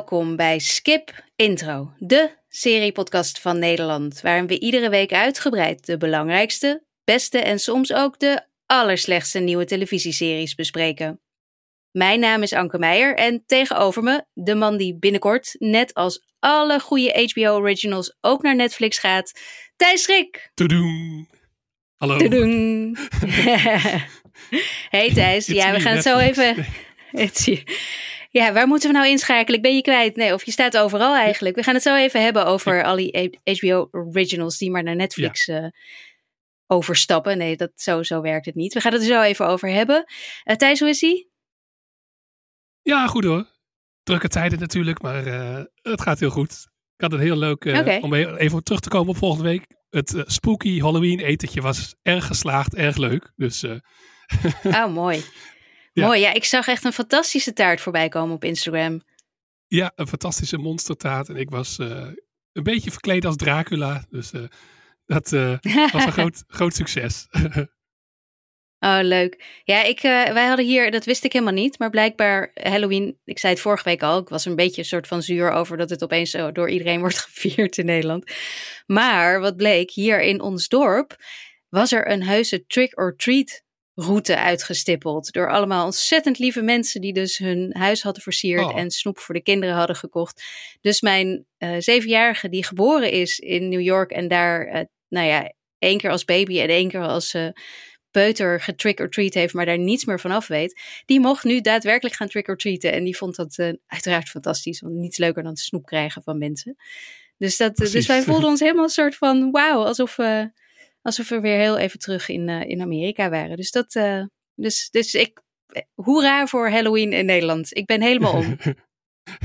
Welkom bij Skip Intro, de seriepodcast van Nederland, waarin we iedere week uitgebreid de belangrijkste, beste en soms ook de allerslechtste nieuwe televisieseries bespreken. Mijn naam is Anke Meijer en tegenover me de man die binnenkort, net als alle goede HBO originals, ook naar Netflix gaat, Thijs Schrik. Toedoen. Hallo. Toedoen. hey Thijs, ja, we gaan het zo even... Ja, waar moeten we nou inschakelen? Ik ben je kwijt. Nee, of je staat overal eigenlijk. We gaan het zo even hebben over al die HBO originals die maar naar Netflix eh, overstappen. Nee, dat, zo, zo werkt het niet. We gaan het er zo even over hebben. Eh, Thijs, hoe is ie? Ja, goed hoor. Drukke tijden natuurlijk, maar eh, het gaat heel goed. Ik had het heel leuk om even terug te komen op volgende week. Het spooky Halloween etentje was erg geslaagd, erg leuk. Dus Oh, mooi. Ja. Mooi, ja. Ik zag echt een fantastische taart voorbij komen op Instagram. ja, een fantastische monstertaart. En ik was eh, een beetje verkleed als Dracula. Dus eh, dat eh, was een groot, groot succes. Oh, leuk. Ja, ik, wij hadden hier, dat wist ik helemaal niet, maar blijkbaar Halloween, ik zei het vorige week al, ik was een beetje een soort van zuur over dat het opeens zo door iedereen wordt gevierd in Nederland. Maar wat bleek, hier in ons dorp was er een heuse trick-or-treat route uitgestippeld. Door allemaal ontzettend lieve mensen die dus hun huis hadden versierd Oh. en snoep voor de kinderen hadden gekocht. Dus mijn eh, zevenjarige die geboren is in New York en daar, eh, nou ja, één keer als baby en één keer als eh, peuter getrick-or-treat heeft, maar daar niets meer van af weet, die mocht nu daadwerkelijk gaan trick-or-treaten. En die vond dat uiteraard fantastisch, want niets leuker dan snoep krijgen van mensen. Dus, dat, dus wij voelden ons helemaal een soort van wauw, alsof, we alsof we weer heel even terug in, eh, in Amerika waren. Dus, dat, eh, dus, dus ik, eh, hoera voor Halloween in Nederland. Ik ben helemaal om.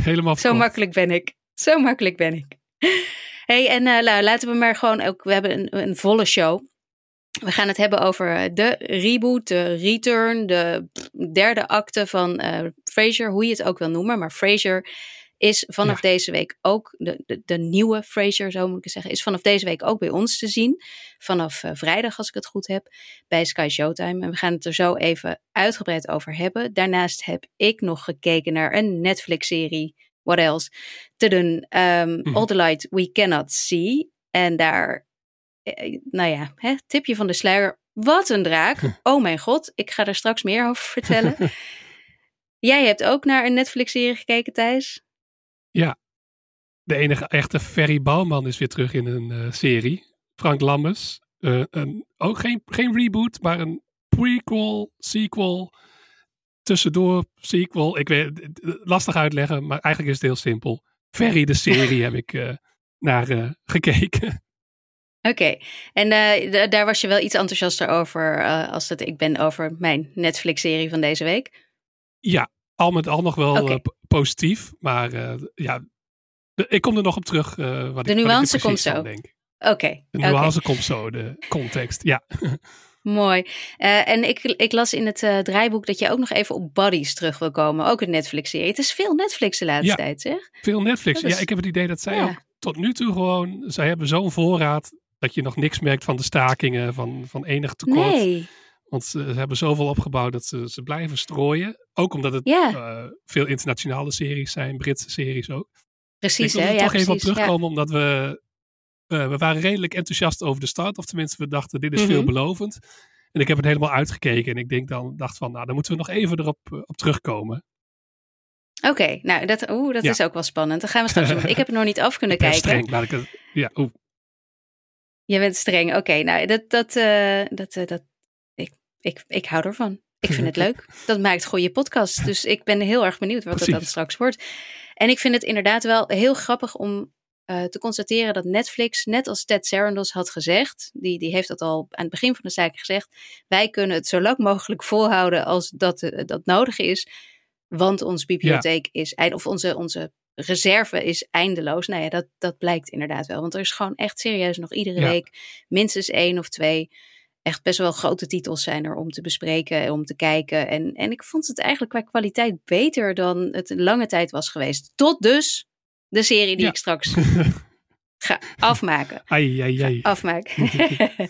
Helemaal Zo makkelijk ben ik. Zo makkelijk ben ik. hey, en nou, laten we maar gewoon ook. We hebben een, een volle show. We gaan het hebben over de reboot, de return, de derde acte van eh Frasier, hoe je het ook wil noemen. Maar Frasier is vanaf deze week ook, de, de, de nieuwe Frasier, zo moet ik zeggen, is vanaf deze week ook bij ons te zien. Vanaf eh, vrijdag, als ik het goed heb, bij Sky Showtime. En we gaan het er zo even uitgebreid over hebben. Daarnaast heb ik nog gekeken naar een Netflix-serie what else, te doen. Um, Mhm. All the Light We Cannot See. En daar, eh, nou ja, hè, tipje van de sluier. Wat een draak. Oh mijn god, ik ga er straks meer over vertellen. Jij hebt ook naar een Netflix-serie gekeken, Thijs? De enige echte Ferry Bouwman is weer terug in een eh, serie. Frank Lammers. Eh, een, ook geen, geen reboot, maar een prequel, sequel, tussendoor sequel. Ik weet, lastig uitleggen, maar eigenlijk is het heel simpel. Ferry, de serie, heb ik eh, naar gekeken. Oké, en daar was je wel iets enthousiaster over als het ik ben over mijn Netflix-serie van deze week. Ja, al met al nog wel eh, positief, maar eh, ja, ik kom er nog op terug. eh, wat De ik, nuance komt zo. Denk. Oké, De nuance komt zo, de context. Ja, Mooi. En ik, ik las in het eh, draaiboek dat je ook nog even op Buddies terug wil komen. Ook een Netflix-serie. Het is veel Netflix de laatste Ja. tijd, zeg. veel Netflix. Is- Ja, ik heb het idee dat zij Ja. ook tot nu toe gewoon, zij hebben zo'n voorraad dat je nog niks merkt van de stakingen, van, van enig tekort. Nee. Want ze, ze hebben zoveel opgebouwd dat ze, ze blijven strooien. Ook omdat het eh, veel internationale series zijn, Britse series ook. Precies, ik wil hè? er Ja, toch even op ja. terugkomen, omdat we, eh, we waren redelijk enthousiast over de start. Of tenminste, we dachten, dit is Mhm. veelbelovend. En ik heb het helemaal uitgekeken. En ik denk dan, dacht van, nou, dan moeten we nog even erop eh, op terugkomen. Oké, nou, dat, oeh, dat Ja. is ook wel spannend. Dat gaan we straks doen. Ik heb het nog niet af kunnen Ik kijken. streng, laat ik het... Ja, oeh. Je bent streng. Oké, nou, dat, dat, dat, dat, ik, ik, hou ervan. Ik vind het leuk. Dat maakt goede podcast. Dus ik ben heel erg benieuwd wat het dan straks wordt. En ik vind het inderdaad wel heel grappig om eh, te constateren dat Netflix, net als Ted Sarandos had gezegd, die, die heeft dat al aan het begin van de zaak gezegd, wij kunnen het zo lang mogelijk volhouden als dat, eh, dat nodig is, want onze bibliotheek is, eind- of onze, onze reserve is eindeloos. Nou ja, dat, dat blijkt inderdaad wel, want er is gewoon echt serieus nog iedere Ja. week minstens één of twee echt best wel grote titels zijn er om te bespreken en om te kijken. En, en ik vond het eigenlijk qua kwaliteit beter dan het lange tijd was geweest. Tot dus de serie die Ja. ik straks Ga afmaken. Ai, ai, ai. Afmaken.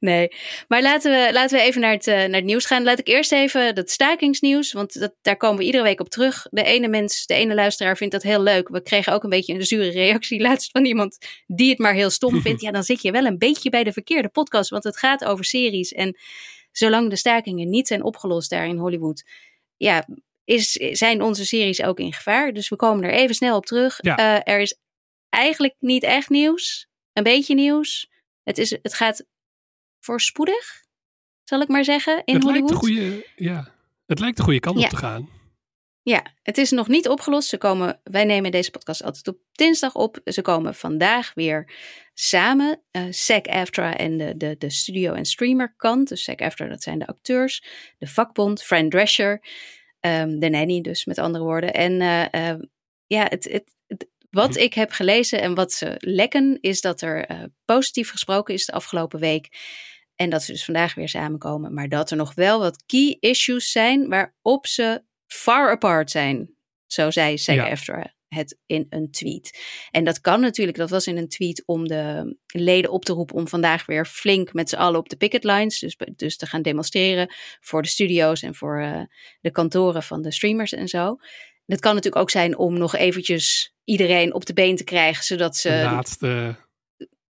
nee. Maar laten we, laten we even naar het, uh, naar het nieuws gaan. Laat ik eerst even dat stakingsnieuws, want dat, daar komen we iedere week op terug. De ene mens, de ene luisteraar vindt dat heel leuk. We kregen ook een beetje een zure reactie laatst van iemand die het maar heel stom vindt. Ja, dan zit je wel een beetje bij de verkeerde podcast, want het gaat over series. En zolang de stakingen niet zijn opgelost daar in Hollywood, ja, is, zijn onze series ook in gevaar. Dus we komen er even snel op terug. Ja. Uh, er is eigenlijk niet echt nieuws. Een beetje nieuws. Het, is, het gaat voorspoedig, zal ik maar zeggen, in het Hollywood. Lijkt de goede, ja, het lijkt de goede kant Ja. op te gaan. Ja, het is nog niet opgelost. Ze komen, wij nemen deze podcast altijd op dinsdag op. Ze komen vandaag weer samen. eh SAG-AFTRA en de, de, de studio- en streamerkant. Dus SAG-AFTRA, dat zijn de acteurs. De vakbond, Fran Drescher. ehm, de nanny dus, met andere woorden. En eh, eh, ja, het, het- wat ik heb gelezen en wat ze lekken... is dat er eh, positief gesproken is de afgelopen week... En dat ze dus vandaag weer samenkomen. Maar dat er nog wel wat key issues zijn waarop ze far apart zijn. Zo zei SAG Ja. AFTRA het in een tweet. En dat kan natuurlijk, dat was in een tweet om de leden op te roepen om vandaag weer flink met z'n allen op de picket lines, dus, dus te gaan demonstreren voor de studio's en voor eh, de kantoren van de streamers en zo. Dat kan natuurlijk ook zijn om nog eventjes iedereen op de been te krijgen, zodat ze... de laatste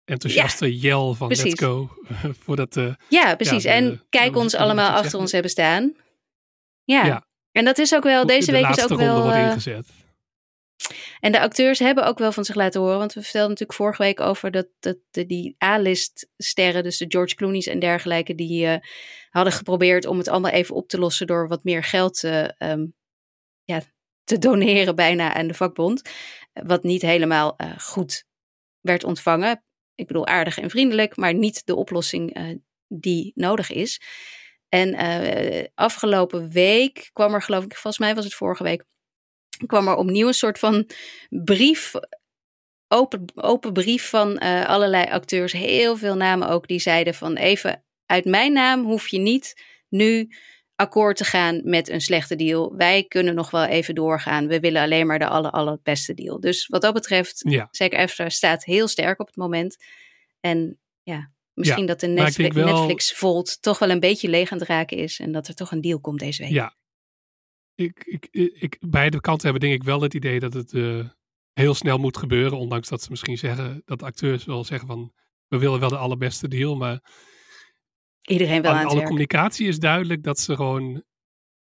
enthousiaste yell van precies. Let's Go. Voordat, eh, Ja, precies. de- en de- kijk ons allemaal achter zeggen? ons hebben staan. Ja. Ja. En dat is ook wel, deze de week is ook ronde wel... wordt eh, ingezet. En de acteurs hebben ook wel van zich laten horen. Want we vertelden natuurlijk vorige week over dat, dat de, die A-list sterren, dus de George Clooney's en dergelijke, die eh, hadden geprobeerd om het allemaal even op te lossen door wat meer geld eh, ehm, ja, te doneren bijna aan de vakbond. Wat niet helemaal eh, goed werd ontvangen. Ik bedoel aardig en vriendelijk, maar niet de oplossing eh, die nodig is. En eh, afgelopen week kwam er, geloof ik, volgens mij was het vorige week, kwam er opnieuw een soort van brief, open, open brief van allerlei acteurs, heel veel namen ook, die zeiden van even uit mijn naam hoef je niet nu akkoord te gaan met een slechte deal. Wij kunnen nog wel even doorgaan. We willen alleen maar de aller, allerbeste deal. Dus wat dat betreft, Ja, zeker Eftra staat heel sterk op het moment. En ja, misschien dat de Netflix, wel- Netflix Volt toch wel een beetje leeg aan het raken is. En dat er toch een deal komt deze week. ja. Ik, ik, ik, beide kanten hebben denk ik wel het idee dat het eh, heel snel moet gebeuren. Ondanks dat ze misschien zeggen, dat acteurs wel zeggen van, we willen wel de allerbeste deal. Maar Iedereen wel aan aan alle werk. communicatie is duidelijk dat ze gewoon,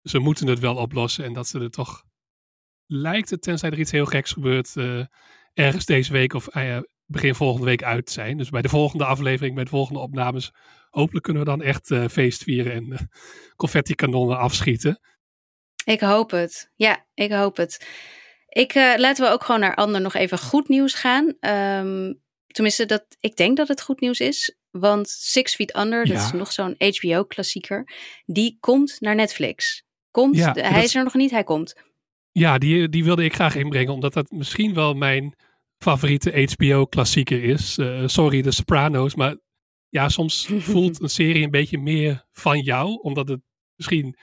ze moeten het wel oplossen. En dat ze er toch, lijkt het, tenzij er iets heel geks gebeurt, eh, ergens deze week of ja, begin volgende week uit zijn. Dus bij de volgende aflevering, bij de volgende opnames, hopelijk kunnen we dan echt eh, feest vieren en eh, confetti-kanonnen afschieten. Ik hoop het. Ja, ik hoop het. Ik, laten we ook gewoon naar ander nog even goed nieuws gaan. Ehm, tenminste, dat, ik denk dat het goed nieuws is. Want Six Feet Under, dat is nog zo'n HBO-klassieker, die komt naar Netflix. Komt, Ja, de- dat hij is- is er nog niet, hij komt. Ja, die, die wilde ik graag inbrengen, omdat dat misschien wel mijn favoriete HBO-klassieker is. Eh, sorry, The Sopranos, maar ja, soms voelt een serie een beetje meer van jou, omdat het misschien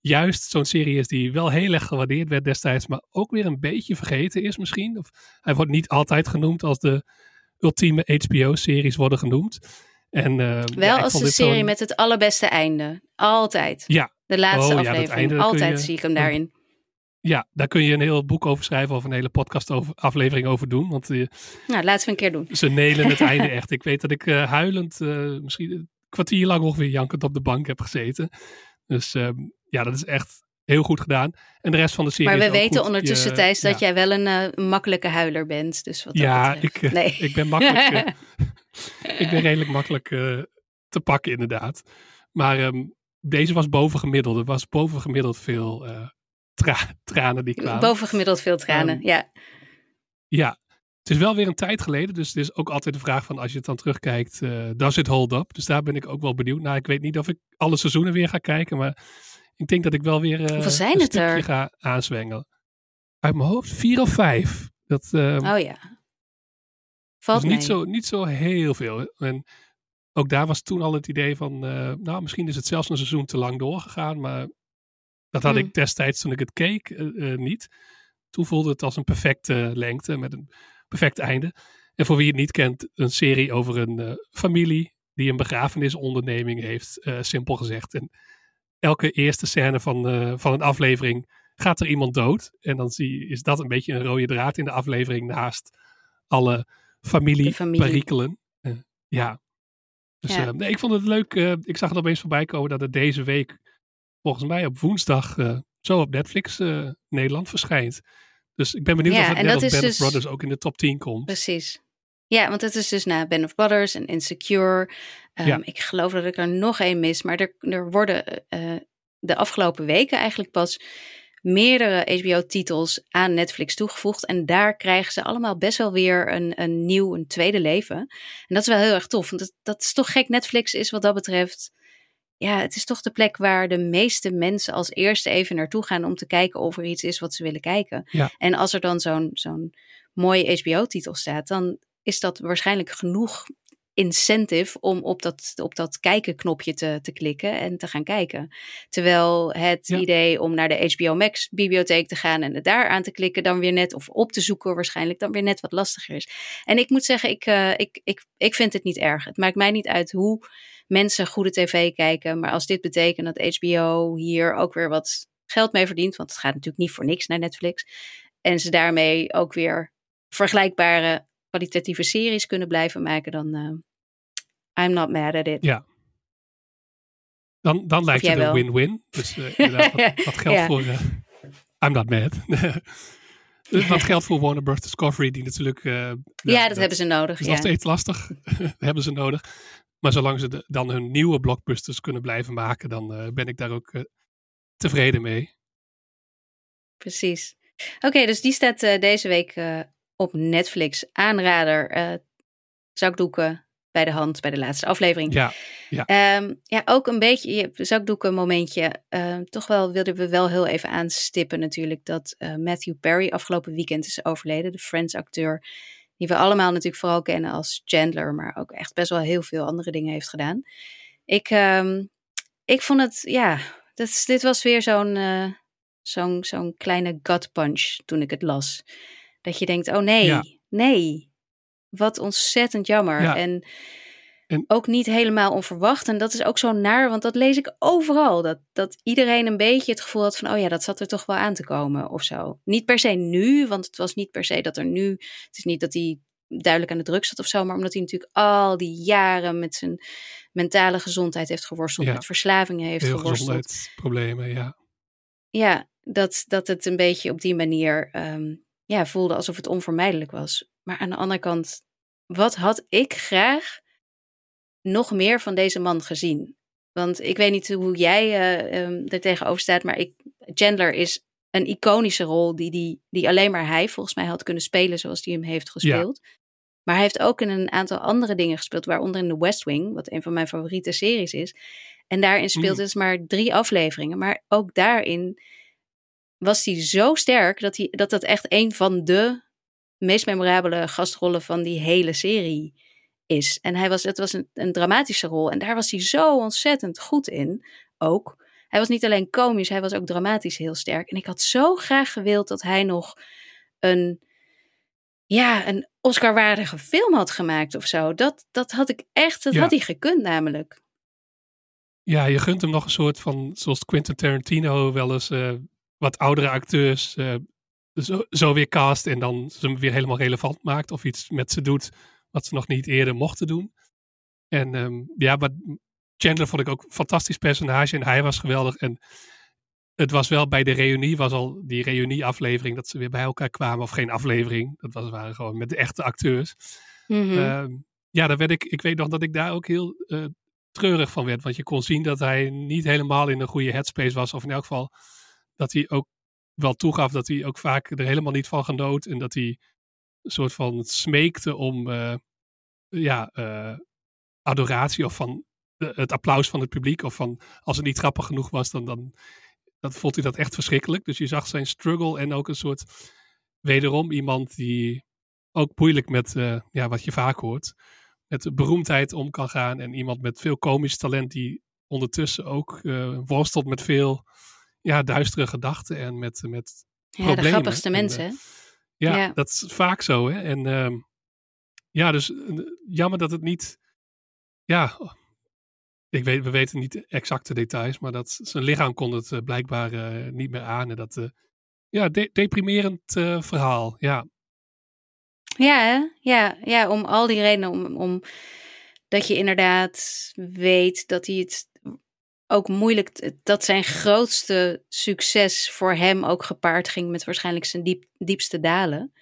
juist zo'n serie is die wel heel erg gewaardeerd werd destijds, maar ook weer een beetje vergeten is misschien. Of hij wordt niet altijd genoemd als de ultieme HBO-series worden genoemd. En, eh, Wel als de serie met het allerbeste einde. Altijd. Ja, De laatste Oh aflevering. Altijd je- zie ik hem daarin. ja, daar kun je een heel boek over schrijven of een hele podcast over, aflevering over doen. Want eh, Nou, laten we een keer doen. Ze nelen het einde echt. Ik weet dat ik eh, huilend, misschien een kwartier lang ongeveer jankend op de bank heb gezeten. Dus ehm, ja, dat is echt heel goed gedaan. En de rest van de serie Maar we weten goed. ondertussen, Je- Thijs, dat jij wel een makkelijke huiler bent. Dus wat Ja, ik, nee. ik ben makkelijk, ik ben redelijk makkelijk eh, te pakken inderdaad. Maar ehm, deze was bovengemiddeld. Er was bovengemiddeld veel eh, tra- tranen die kwamen. Bovengemiddeld veel tranen, Ehm, ja. Ja, het is wel weer een tijd geleden. Dus het is ook altijd de vraag van als je het dan terugkijkt, eh does it hold up? Dus daar ben ik ook wel benieuwd naar. Ik weet niet of ik alle seizoenen weer ga kijken, maar ik denk dat ik wel weer Hoeveel zijn een het stukje er? ga aanzwengelen. Uit mijn hoofd vier of vijf. Dat eh, Oh ja. Valt is niet mee. zo, niet zo heel veel. En ook daar was toen al het idee van, eh, nou misschien is het zelfs een seizoen te lang doorgegaan, maar dat had Hmm. ik destijds toen ik het keek eh, eh, niet. Toen voelde het als een perfecte lengte met een perfect einde. En voor wie het niet kent, een serie over een uh, familie die een begrafenisonderneming heeft, simpel gezegd. En elke eerste scène van, van een aflevering gaat er iemand dood. En dan zie, is dat een beetje een rode draad in de aflevering naast alle familieperikelen. Familie. ja. Dus ja. nee, ik vond het leuk. ik zag het opeens voorbij komen dat het deze week, volgens mij op woensdag, zo op Netflix Nederland verschijnt. Dus ik ben benieuwd ja, of het net als Band dus... of Brothers ook in de top 10 komt. Precies. Ja, want het is dus na Band of Brothers en Insecure. Um, ja. Ik geloof dat ik er nog één mis. Maar er, er worden uh, de afgelopen weken eigenlijk pas meerdere HBO-titels aan Netflix toegevoegd. En daar krijgen ze allemaal best wel weer een, een nieuw, een tweede leven. En dat is wel heel erg tof. Want dat, dat is toch gek. Netflix is wat dat betreft ja, het is toch de plek waar de meeste mensen als eerste even naartoe gaan om te kijken of er iets is wat ze willen kijken. Ja. En als er dan zo'n zo'n mooie HBO-titel staat, dan is dat waarschijnlijk genoeg incentive om op dat, op dat kijken-knopje te, te klikken en te gaan kijken. Terwijl het idee om naar de HBO Max bibliotheek te gaan en het daar aan te klikken, dan weer net, of op te zoeken waarschijnlijk, dan weer net wat lastiger is. En ik moet zeggen, ik, uh, ik, ik, ik vind het niet erg. Het maakt mij niet uit hoe mensen goede tv kijken. Maar als dit betekent dat HBO hier ook weer wat geld mee verdient, want het gaat natuurlijk niet voor niks naar Netflix. En ze daarmee ook weer vergelijkbare kwalitatieve series kunnen blijven maken, dan uh, I'm not mad at it. Ja. Dan, dan lijkt het een win-win. Dus uh, wat, wat, geld voor... Uh, I'm not mad. Dus wat geldt voor Warner Bros. Discovery, die natuurlijk... ja, dat, dat, hebben ze nodig. is nog steeds lastig. hebben ze nodig. Maar zolang ze de, dan hun nieuwe blockbusters kunnen blijven maken, dan ben ik daar ook tevreden mee. Precies. Oké, dus die staat deze week op Netflix. Aanrader, zakdoeken bij de hand bij de laatste aflevering. Ja, ja. Um, ja ook een beetje, zakdoeken momentje. toch wel wilden we wel heel even aanstippen natuurlijk dat Matthew Perry afgelopen weekend is overleden. De Friends acteur die we allemaal natuurlijk vooral kennen als Chandler, maar ook echt best wel heel veel andere dingen heeft gedaan. Ik, um, ik vond het, ja, dit, dit was weer zo'n uh, zo'n zo'n kleine gut punch toen ik het las. Dat je denkt, oh nee, ja. nee, wat ontzettend jammer. Ja. En en... Ook niet helemaal onverwacht. En dat is ook zo naar, want dat lees ik overal. Dat, dat iedereen een beetje het gevoel had van, oh ja, dat zat er toch wel aan te komen of zo. Niet per se nu, want het was niet per se dat er nu, het is niet dat hij duidelijk aan de druk zat of zo, maar omdat hij natuurlijk al die jaren met zijn mentale gezondheid heeft geworsteld, met verslavingen heeft Heel geworsteld. gezondheidsproblemen, ja. Ja, dat, dat het een beetje op die manier um, ja, voelde alsof het onvermijdelijk was. Maar aan de andere kant, wat had ik graag nog meer van deze man gezien. Want ik weet niet hoe jij uh, um, er tegenover staat, maar ik, Chandler is een iconische rol die, die, die alleen maar hij volgens mij had kunnen spelen zoals hij hem heeft gespeeld. Maar hij heeft ook in een aantal andere dingen gespeeld, waaronder in The West Wing, wat een van mijn favoriete series is. En daarin speelt mm. dus maar drie afleveringen. Maar ook daarin was hij zo sterk dat, hij, dat dat echt een van de meest memorabele gastrollen van die hele serie is. En hij was, het was een, een dramatische rol. En daar was hij zo ontzettend goed in. Ook. Hij was niet alleen komisch, hij was ook dramatisch heel sterk. En ik had zo graag gewild dat hij nog een, ja, een Oscar-waardige film had gemaakt of zo. Dat, dat had ik echt, dat had hij gekund namelijk. Ja, je gunt hem nog een soort van, zoals Quentin Tarantino wel eens uh, wat oudere acteurs uh, zo, zo, weer cast en dan ze weer helemaal relevant maakt of iets met ze doet wat ze nog niet eerder mochten doen. En um, ja, maar Chandler vond ik ook een fantastisch personage en hij was geweldig. En het was wel bij de reunie, was al die reunie-aflevering, dat ze weer bij elkaar kwamen. Of geen aflevering, dat was, waren gewoon met de echte acteurs. Mm -hmm. ja, daar werd ik, ik weet nog dat ik daar ook heel uh, treurig van werd. Want je kon zien dat hij niet helemaal in een goede headspace was. Of in elk geval dat hij ook wel toegaf dat hij ook vaak er helemaal niet van genoot. En dat hij soort van smeekte om uh, ja, uh, adoratie of van het applaus van het publiek. Of van als het niet grappig genoeg was, dan, dan dat vond hij dat echt verschrikkelijk. Dus je zag zijn struggle en ook een soort wederom iemand die ook moeilijk met ja, wat je vaak hoort. Met beroemdheid om kan gaan. En iemand met veel komisch talent die ondertussen ook worstelt met veel ja, duistere gedachten en met, met ja, problemen. de grappigste mensen. Ja, dat is vaak zo. Hè? En, uh, ja, dus eh, jammer dat het niet. Ja, ik weet, we weten niet exacte details, maar dat zijn lichaam kon het eh, blijkbaar eh, niet meer aan. En dat, eh, ja, de- deprimerend eh, verhaal. Ja, Ja, ja, ja, om al die redenen. Om, om dat je inderdaad weet dat hij het ook moeilijk. Dat zijn grootste succes voor hem ook gepaard ging met waarschijnlijk zijn diep, diepste dalen.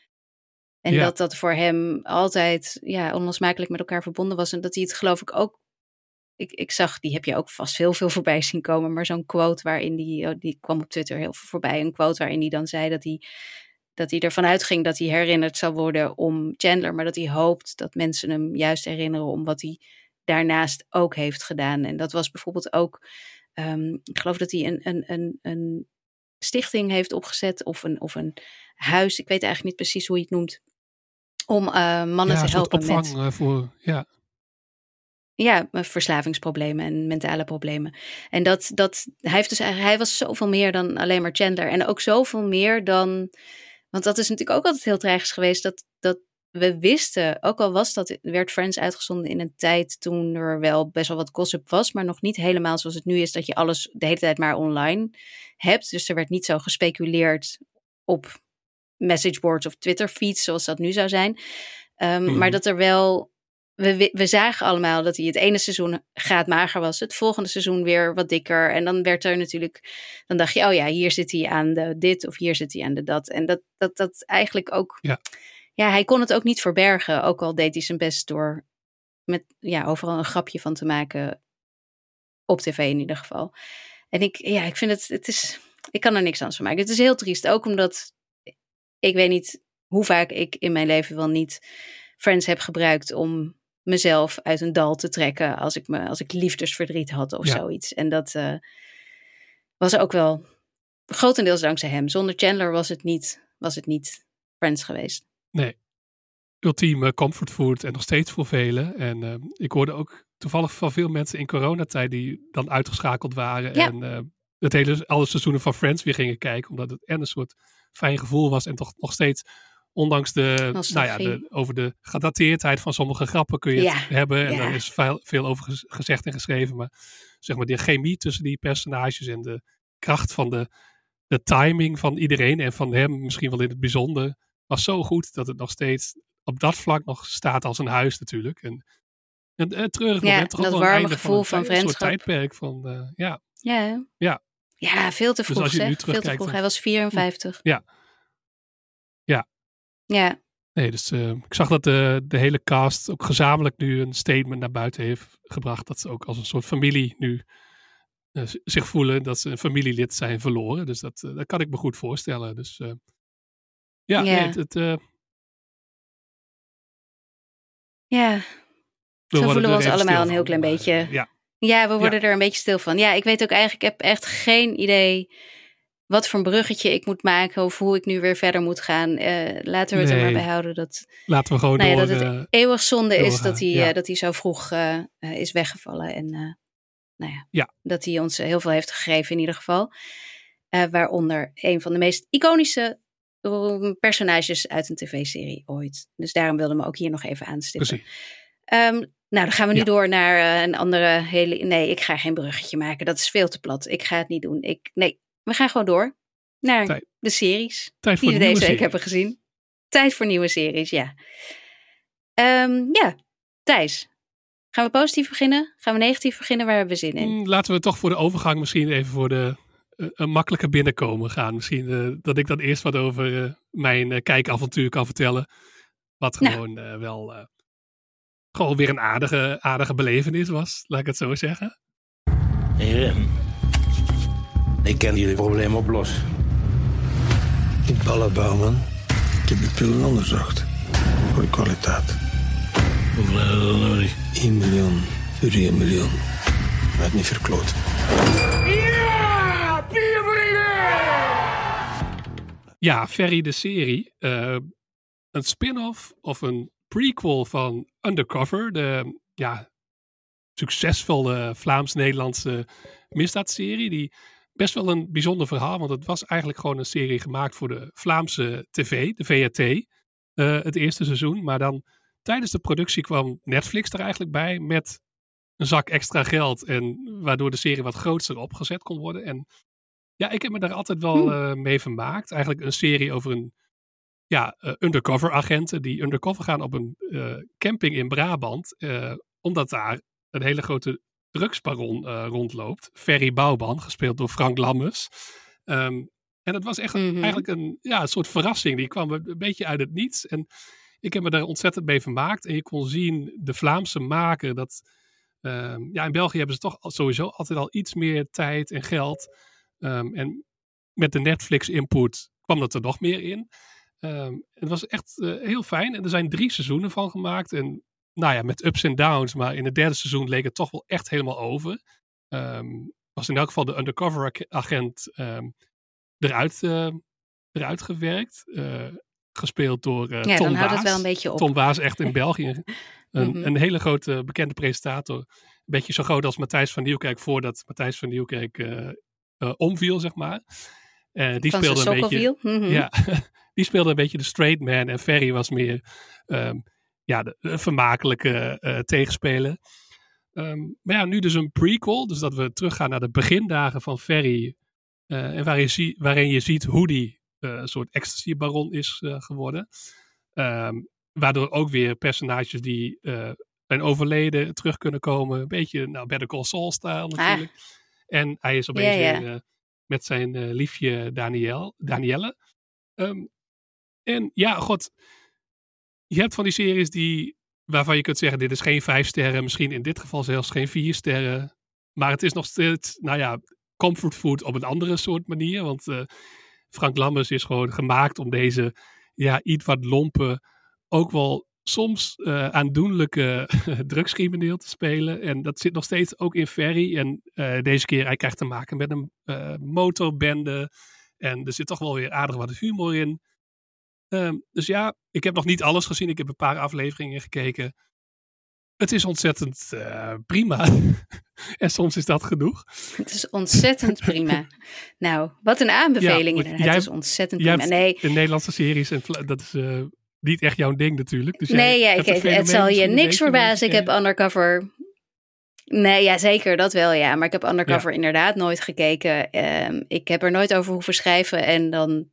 En Ja. dat dat voor hem altijd ja, onlosmakelijk met elkaar verbonden was. En dat hij het geloof ik ook. Ik, ik zag, die heb je ook vast heel veel voorbij zien komen. Maar zo'n quote waarin die, oh, die kwam op Twitter heel veel voorbij. Een quote waarin hij dan zei dat hij dat hij ervan uitging dat hij herinnerd zou worden om Chandler, maar dat hij hoopt dat mensen hem juist herinneren om wat hij daarnaast ook heeft gedaan. En dat was bijvoorbeeld ook, ehm, ik geloof dat hij een, een, een, een stichting heeft opgezet of een, of een huis, ik weet eigenlijk niet precies hoe je het noemt, om eh, mannen ja te helpen opvang met eh, voor. Ja, ja, met verslavingsproblemen en mentale problemen. En dat, dat hij heeft dus eigenlijk, hij was zoveel meer dan alleen maar Chandler. En ook zoveel meer dan. Want dat is natuurlijk ook altijd heel tragisch geweest. Dat, dat we wisten, ook al was dat, werd Friends uitgezonden in een tijd toen er wel best wel wat gossip was, maar nog niet helemaal zoals het nu is, dat je alles de hele tijd maar online hebt. Dus er werd niet zo gespeculeerd op messageboards of Twitter feeds zoals dat nu zou zijn. Um, Mhm. Maar dat er wel we, we- we zagen allemaal dat hij het ene seizoen gaat mager was. Het volgende seizoen weer wat dikker. En dan werd er natuurlijk... Dan dacht je, oh ja, hier zit hij aan de dit of hier zit hij aan de dat. En dat, dat, dat eigenlijk ook... Ja. Ja, hij kon het ook niet verbergen. Ook al deed hij zijn best door met ja, overal een grapje van te maken. Op tv in ieder geval. En ik, ja, ik vind het, het is... Ik kan er niks aan van maken. Het is heel triest. Ook omdat ik weet niet hoe vaak ik in mijn leven wel niet Friends heb gebruikt om mezelf uit een dal te trekken als ik, me, als ik liefdesverdriet had of Ja. zoiets. En dat eh, was ook wel grotendeels dankzij hem. Zonder Chandler was het niet, was het niet Friends geweest. Nee. Ultieme comfortfood en nog steeds voor velen. En eh, ik hoorde ook toevallig van veel mensen in coronatijd die dan uitgeschakeld waren. Ja. En eh, het hele, alle seizoenen van Friends weer gingen kijken. Omdat het en een soort fijn gevoel was. En toch nog steeds, ondanks de, nou ja, de, over de gedateerdheid van sommige grappen kun je Ja, het hebben. En ja. daar is veel, veel over gez- gezegd en geschreven. Maar zeg maar de chemie tussen die personages en de kracht van de, de timing van iedereen. En van hem misschien wel in het bijzonder. Was zo goed dat het nog steeds op dat vlak nog staat als een huis natuurlijk. En een, een treurig Ja, moment. toch dat een warme gevoel een, van tijd- een soort tijdperk van, eh, ja, Ja? Ja. Ja, veel te Dus vroeg als je nu zeg. Veel te vroeg. dan- Hij was 54. Ja. Ja. Ja, Nee, dus eh, ik zag dat de, de hele cast ook gezamenlijk nu een statement naar buiten heeft gebracht. Dat ze ook als een soort familie nu eh, zich voelen dat ze een familielid zijn verloren. Dus dat, eh, dat kan ik me goed voorstellen. Dus eh, ja. Nee, het, het, eh, ja. we Zo voelen we ons allemaal een heel klein maar, beetje. eh, ja, Ja, we worden er een beetje stil van. Ja, ik weet ook eigenlijk, ik heb echt geen idee wat voor een bruggetje ik moet maken of hoe ik nu weer verder moet gaan. Eh, laten we het er maar bij houden dat, laten we gewoon nou ja, dat het eh, eeuwig zonde is dat hij, ja. eh, dat hij zo vroeg eh, eh, is weggevallen. En eh, nou ja, Ja. dat hij ons heel veel heeft gegeven in ieder geval. Eh, waaronder een van de meest iconische personages uit een tv-serie ooit. Dus daarom wilde me ook hier nog even aanstippen. precies. Ehm, nou, dan gaan we nu Ja. door naar eh, een andere hele. Nee, ik ga geen bruggetje maken. Dat is veel te plat. Ik ga het niet doen. Ik, nee, we gaan gewoon door naar Tijd. de series Tijd voor die we deze week serie. hebben gezien. Tijd voor nieuwe series, ja. Ehm, ja, Thijs. Gaan we positief beginnen? Gaan we negatief beginnen? Waar hebben we zin in? Mm, Laten we toch voor de overgang misschien even voor de een makkelijke binnenkomen gaan. Misschien eh, dat ik dan eerst wat over eh, mijn eh, kijkavontuur kan vertellen. Wat Nou. gewoon eh, wel eh, gewoon weer een aardige, aardige belevenis was, laat ik het zo zeggen. Heren, ik ken jullie probleem oplossen. Ik balla bouwman. Ik heb de pillen onderzocht. Goeie kwaliteit. Hoeveel hebben we dan nodig? 1 miljoen voor 1 miljoen. Maar niet verkloot. Ja, Ferry de serie. eh, een spin-off of een prequel van Undercover. De ja, succesvolle Vlaams-Nederlandse misdaadserie. Die best wel een bijzonder verhaal. Want het was eigenlijk gewoon een serie gemaakt voor de Vlaamse tv, de VRT. eh, het eerste seizoen. Maar dan tijdens de productie kwam Netflix er eigenlijk bij met een zak extra geld. En waardoor de serie wat groter opgezet kon worden. En ja, ik heb me daar altijd wel Hm. eh, mee vermaakt. Eigenlijk een serie over een ja, eh, undercover agenten die undercover gaan op een eh, camping in Brabant. omdat daar een hele grote drugsbaron rondloopt. Ferry Bouwban, gespeeld door Frank Lammers. Ehm, en het was echt Mhm. eigenlijk een, ja, een soort verrassing. Die kwam een beetje uit het niets. En ik heb me daar ontzettend mee vermaakt. En je kon zien, de Vlaamse maker, dat... ehm, ja, in België hebben ze toch sowieso altijd al iets meer tijd en geld. Ehm, en met de Netflix-input kwam dat er nog meer in. Ehm, het was echt eh, heel fijn. En er zijn drie seizoenen van gemaakt. En nou ja, met ups en downs. Maar in het derde seizoen leek het toch wel echt helemaal over. Ehm, was in elk geval de undercover ag- agent ehm, eruit, eh, eruit gewerkt. Eh, gespeeld door Ja, Tom dan houdt het Waas. wel een beetje op. Tom Waas echt in België. Een, Mhm. een hele grote bekende presentator. Een beetje zo groot als Matthijs van Nieuwkerk voordat Matthijs van Nieuwkerk omviel, zeg maar. Eh, die van speelde een beetje. Mhm. Ja, die speelde een beetje de straight man. En Ferry was meer ehm, ja, de, de vermakelijke eh, tegenspeler. Ehm, maar ja, nu dus een prequel. Dus dat we teruggaan naar de begindagen van Ferry. eh, en waarin, zie- waarin je ziet hoe die eh, een soort ecstasy-baron is eh, geworden. Ehm, waardoor ook weer personages die eh zijn overleden terug kunnen komen. Een beetje nou, Better Call Saul-stijl natuurlijk. En hij is opeens. Ja, ja. weer eh, met zijn eh, liefje Daniel, Danielle. Ehm, en ja, god. Je hebt van die series die, waarvan je kunt zeggen, dit is geen vijf sterren. Misschien in dit geval zelfs geen vier sterren. Maar het is nog steeds, nou ja, comfort food op een andere soort manier. Want eh, Frank Lammers is gewoon gemaakt om deze, ja, iets wat lompe, ook wel soms eh, aandoenlijke drugscrimineel te spelen. En dat zit nog steeds ook in Ferry. En eh, deze keer, hij krijgt te maken met een eh, motorbende. En er zit toch wel weer aardig wat humor in. Ehm, dus ja, ik heb nog niet alles gezien. Ik heb een paar afleveringen gekeken. Het is ontzettend prima. en soms is dat genoeg. Het is ontzettend prima. Nou, wat een aanbeveling Ja, jij Het is ontzettend prima. Nee, In Nederlandse series, en dat is niet echt jouw ding natuurlijk. Dus jij nee ja, ik, het zal je niks verbazen. Ik heb. Undercover... Nee, ja, zeker, dat wel, ja. Maar ik heb Undercover inderdaad nooit gekeken. Ehm, ik heb er nooit over hoeven schrijven. En dan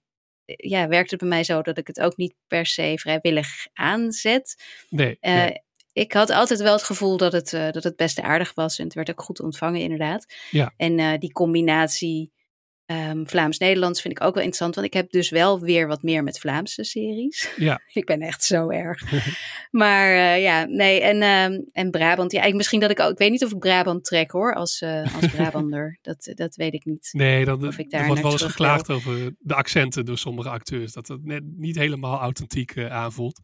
ja, werkt het bij mij zo dat ik het ook niet per se vrijwillig aanzet. Nee, Eh, nee. Ik had altijd wel het gevoel dat het, eh, dat het best aardig was. En het werd ook goed ontvangen, inderdaad. Ja. En eh, die combinatie ehm, Vlaams-Nederlands vind ik ook wel interessant. Want ik heb dus wel weer wat meer met Vlaamse series. Ja. ik ben echt zo erg. maar eh, ja, nee. En, ehm, en Brabant. Ja, ik, misschien dat ik ook. Ik weet niet of ik Brabant trek hoor. Als, eh, als Brabander. dat, dat weet ik niet. Nee, dat, Of ik er daar wordt naar wel eens geklaagd over de accenten door sommige acteurs. Dat het net niet helemaal authentiek eh, aanvoelt.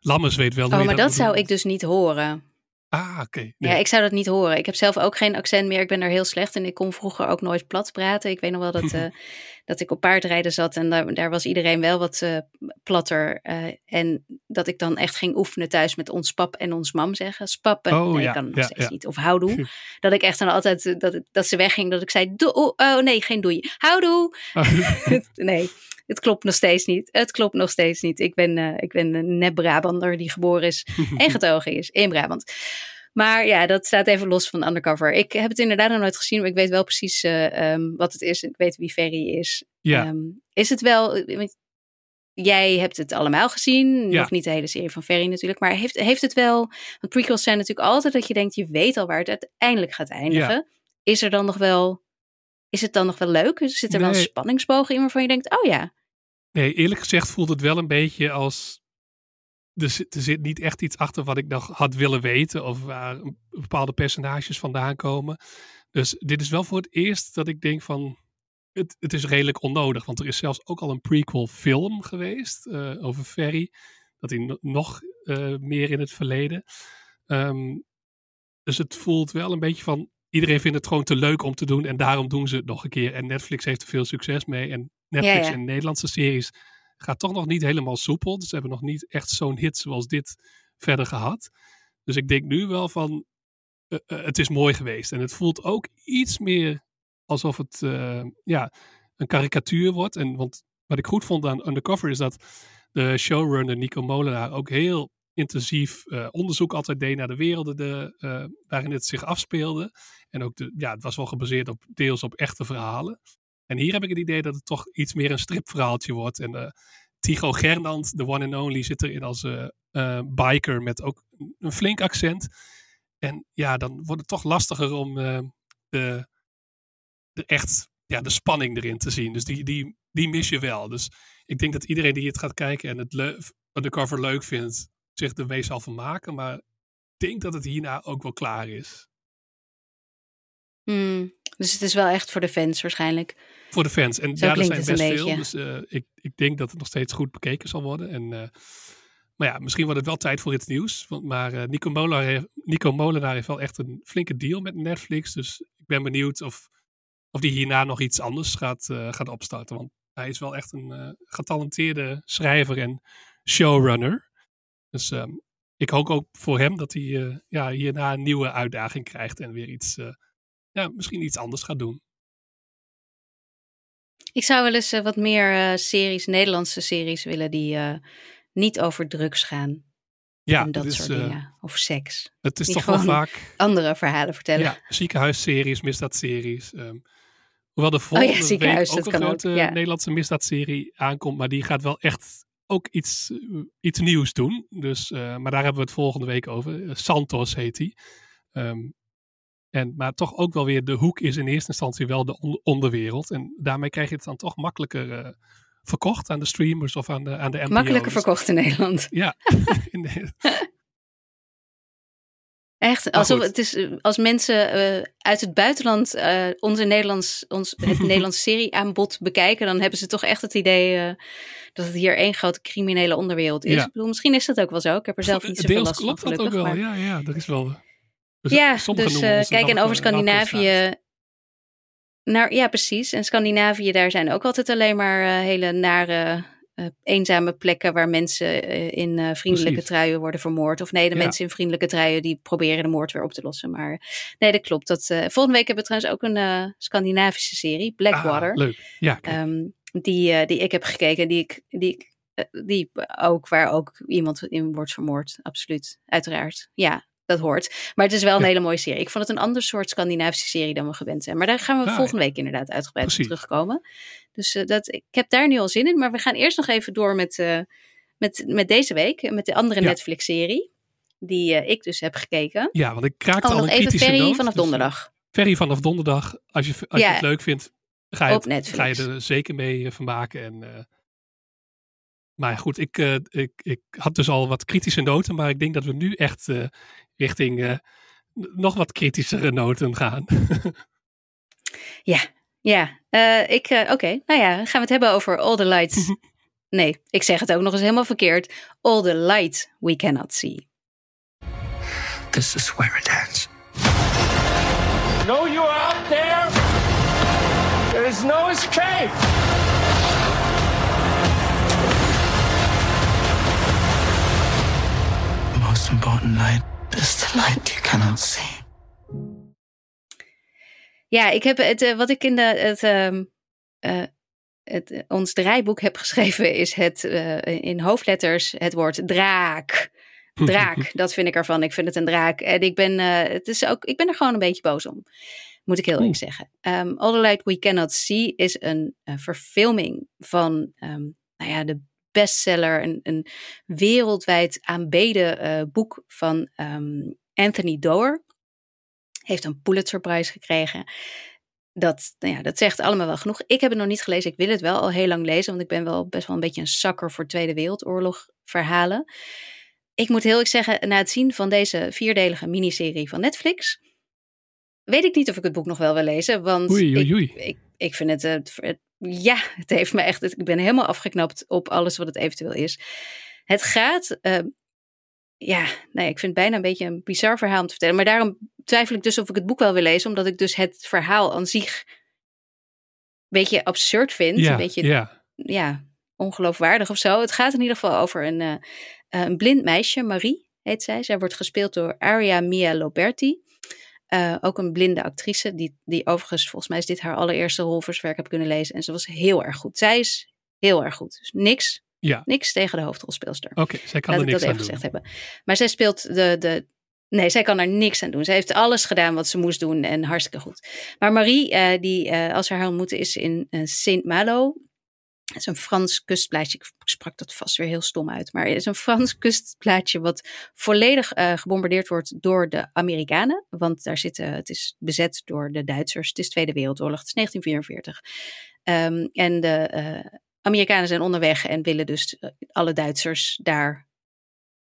Lammers weet wel Oh, maar dat zou bedoelt. ik dus niet horen. Ah, oké. Ja, Nee. ik zou dat niet horen. Ik heb zelf ook geen accent meer. Ik ben er heel slecht in. Ik kon vroeger ook nooit plat praten. Ik weet nog wel dat, eh, dat ik op paardrijden zat en daar, daar was iedereen wel wat eh, platter. eh, en dat ik dan echt ging oefenen thuis met ons pap en ons mam zeggen. Spap en Oh, nee, ja, ik kan ja, nog steeds ja. niet. Of houdoe. dat ik echt dan altijd, eh, dat, dat ze wegging, dat ik zei, oh, oh, nee, geen doei. Houdoe. nee, het klopt nog steeds niet. Het klopt nog steeds niet. Ik ben, ik ben een nep Brabander die geboren is en getogen is in Brabant. Maar ja, dat staat even los van Undercover. Ik heb het inderdaad nog nooit gezien, maar ik weet wel precies eh, ehm, wat het is. Ik weet wie Ferry is. ja, Ehm, is het wel... want Jij hebt het allemaal gezien. Ja. Nog niet de hele serie van Ferry natuurlijk. Maar heeft, heeft het wel... Want prequels zijn natuurlijk altijd dat je denkt... je weet al waar het uiteindelijk gaat eindigen. Is er dan nog wel... Is het dan nog wel leuk? Zit er wel een Nee. spanningsboog in waarvan je denkt... oh ja, nee, eerlijk gezegd voelt het wel een beetje als... Er zit, er zit niet echt iets achter wat ik nog had willen weten. Of waar bepaalde personages vandaan komen. Dus dit is wel voor het eerst dat ik denk van... Het, het is redelijk onnodig. Want er is zelfs ook al een prequel film geweest. eh, over Ferry. Dat hij no- nog eh, meer in het verleden. Ehm, dus het voelt wel een beetje van... Iedereen vindt het gewoon te leuk om te doen. En daarom doen ze het nog een keer. En Netflix heeft er veel succes mee. En Netflix Ja, ja. en Nederlandse series gaat toch nog niet helemaal soepel. Dus ze hebben nog niet echt zo'n hit zoals dit verder gehad. Dus ik denk nu wel van... eh, eh, het is mooi geweest. En het voelt ook iets meer alsof het eh, ja, een karikatuur wordt. En, want wat ik goed vond aan Undercover is dat de showrunner Nico Molenaar ook heel intensief onderzoek altijd deed naar de werelden de, waarin het zich afspeelde. En ook, de, ja, het was wel gebaseerd op deels op echte verhalen. En hier heb ik het idee dat het toch iets meer een stripverhaaltje wordt. En uh, Tycho Gernand, de one and only, zit erin als biker met ook een flink accent. En ja, dan wordt het toch lastiger om de, de echt ja, de spanning erin te zien. Dus die, die, die mis je wel. Dus ik denk dat iedereen die het gaat kijken en het de cover leuk vindt, zich ermee zal vermaken. Maar ik denk dat het hierna ook wel klaar is. Hmm, dus het is wel echt voor de fans waarschijnlijk. Voor de fans. En ja, er zijn best veel. Dus uh, ik, ik denk dat het nog steeds goed bekeken zal worden. En, uh, maar ja, misschien wordt het wel tijd voor iets nieuws. Want, maar uh, Nico, Molenaar heeft, Nico Molenaar heeft wel echt een flinke deal met Netflix. Dus ik ben benieuwd of, of die hierna nog iets anders gaat, gaat opstarten. Want hij is wel echt een getalenteerde schrijver en showrunner. Dus um, ik hoop ook voor hem dat hij ja, hierna een nieuwe uitdaging krijgt en weer iets, ja, misschien iets anders gaat doen. Ik zou wel eens uh, wat meer series, Nederlandse series willen die niet over drugs gaan. Ja, en dat is, soort dingen. Over seks. Het is toch wel vaak. Andere verhalen vertellen. Ja, ziekenhuisseries, misdaadseries. Um, hoewel de volgende oh ja, ziekenhuis, week ook een grote ook, ja. Nederlandse misdaadserie aankomt, maar die gaat wel echt ook iets, eh, iets nieuws doen. Dus, uh, maar daar hebben we het volgende week over. Eh, Santos heet hij. Um, en, maar toch ook wel weer, de hoek is in eerste instantie wel de on onderwereld. En daarmee krijg je het dan toch makkelijker uh, verkocht aan de streamers of aan de, aan de NPO's. Makkelijker verkocht in Nederland. Ja. in de, Echt, alsof het is als mensen uh, uit het buitenland uh, onze Nederlands, ons, het Nederlandse serieaanbod bekijken, dan hebben ze toch echt het idee uh, dat het hier één grote criminele onderwereld is. Ja. Ik bedoel, misschien is dat ook wel zo. Ik heb er zelf niet zoveel Deels last klopt van. dat ook wel. Ja, ja, dat is wel. Dus ja, dus kijk, en over Scandinavië. Nou ja, precies. En Scandinavië, daar zijn ook altijd alleen maar hele nare uh, eenzame plekken waar mensen in vriendelijke Precies. truien worden vermoord. Of nee, de ja. mensen in vriendelijke truien die proberen de moord weer op te lossen. Maar nee, dat klopt. Dat, volgende week hebben we trouwens ook een Scandinavische serie, Blackwater. Ah, leuk. Ja, um, die, die ik heb gekeken, die ik, die ik die ook, waar ook iemand in wordt vermoord. Absoluut, uiteraard. Ja, dat hoort. Maar het is wel een ja. hele mooie serie. Ik vond het een ander soort Scandinavische serie dan we gewend zijn. Maar daar gaan we volgende week inderdaad uitgebreid op terugkomen. Dus uh, dat, ik heb daar nu al zin in. Maar we gaan eerst nog even door met, uh, met, met deze week. Met de andere ja. Netflix-serie. Die uh, ik dus heb gekeken. Ja, want ik kraakte oh, al nog een even Ferry vanaf dus, donderdag. Ferry vanaf donderdag. Als je, als Ja. je het leuk vindt, ga je, het, ga je er zeker mee vermaken. En, maar goed, ik, ik, ik had dus al wat kritische noten. Maar ik denk dat we nu echt richting nog wat kritischere noten gaan. ja, ja. Uh, ik, uh, Oké, okay. nou ja, gaan we het hebben over All the Lights. nee, ik zeg het ook nog eens helemaal verkeerd. All the Light We Cannot See. This is where it ends. Know you are out there? There is no escape. Important light is the light you cannot see. Ja, ik heb het, uh, wat ik in de, het, uh, uh, het, ons draaiboek heb geschreven, is het in hoofdletters het woord draak. Draak, dat vind ik ervan. Ik vind het een draak. En ik ben, het is ook, ik ben er gewoon een beetje boos om. Moet ik heel eerlijk zeggen. Um, All the Light We Cannot See is een verfilming van um, nou ja, de bestseller, een, een wereldwijd aanbeden boek van um, Anthony Doerr heeft een Pulitzerprijs gekregen. Dat, nou ja, dat zegt allemaal wel genoeg. Ik heb het nog niet gelezen. Ik wil het wel al heel lang lezen, want ik ben wel best wel een beetje een zakker voor Tweede Wereldoorlog verhalen. Ik moet heel eerlijk zeggen, na het zien van deze vierdelige miniserie van Netflix, weet ik niet of ik het boek nog wel wil lezen. Want oei, oei, oei. Ik, ik, ik, vind het, het, het, ja, het heeft me echt, ik ben helemaal afgeknapt op alles wat het eventueel is. Het gaat, uh, ja, nee, ik vind het bijna een beetje een bizar verhaal om te vertellen. Maar daarom twijfel ik dus of ik het boek wel wil lezen, omdat ik dus het verhaal aan zich een beetje absurd vind. Ja, een beetje, ja. ja, ongeloofwaardig of zo. Het gaat in ieder geval over een, uh, een blind meisje, Marie heet zij. Zij wordt gespeeld door Aria Mia Loberti. Uh, ook een blinde actrice, die, die overigens, volgens mij is dit haar allereerste rol voor werk heb kunnen lezen. En ze was heel erg goed. Zij is heel erg goed. Dus niks Ja. Niks tegen de hoofdrolspeelster. Oké, zij kan Laat er ik dat niks aan even doen. gezegd hebben. Maar zij speelt de, de. Nee, zij kan er niks aan doen. Zij heeft alles gedaan wat ze moest doen en hartstikke goed. Maar Marie, eh, die eh, als we haar ontmoeten, is in eh, Saint-Malo. Dat is een Frans kustplaatsje. Ik sprak dat vast weer heel stom uit. Maar het is een Frans kustplaatsje wat volledig eh, gebombardeerd wordt door de Amerikanen. Want daar zitten, het is bezet door de Duitsers. Het is Tweede Wereldoorlog. Het is 1944. Ehm, en de eh, Amerikanen zijn onderweg en willen dus eh, alle Duitsers daar,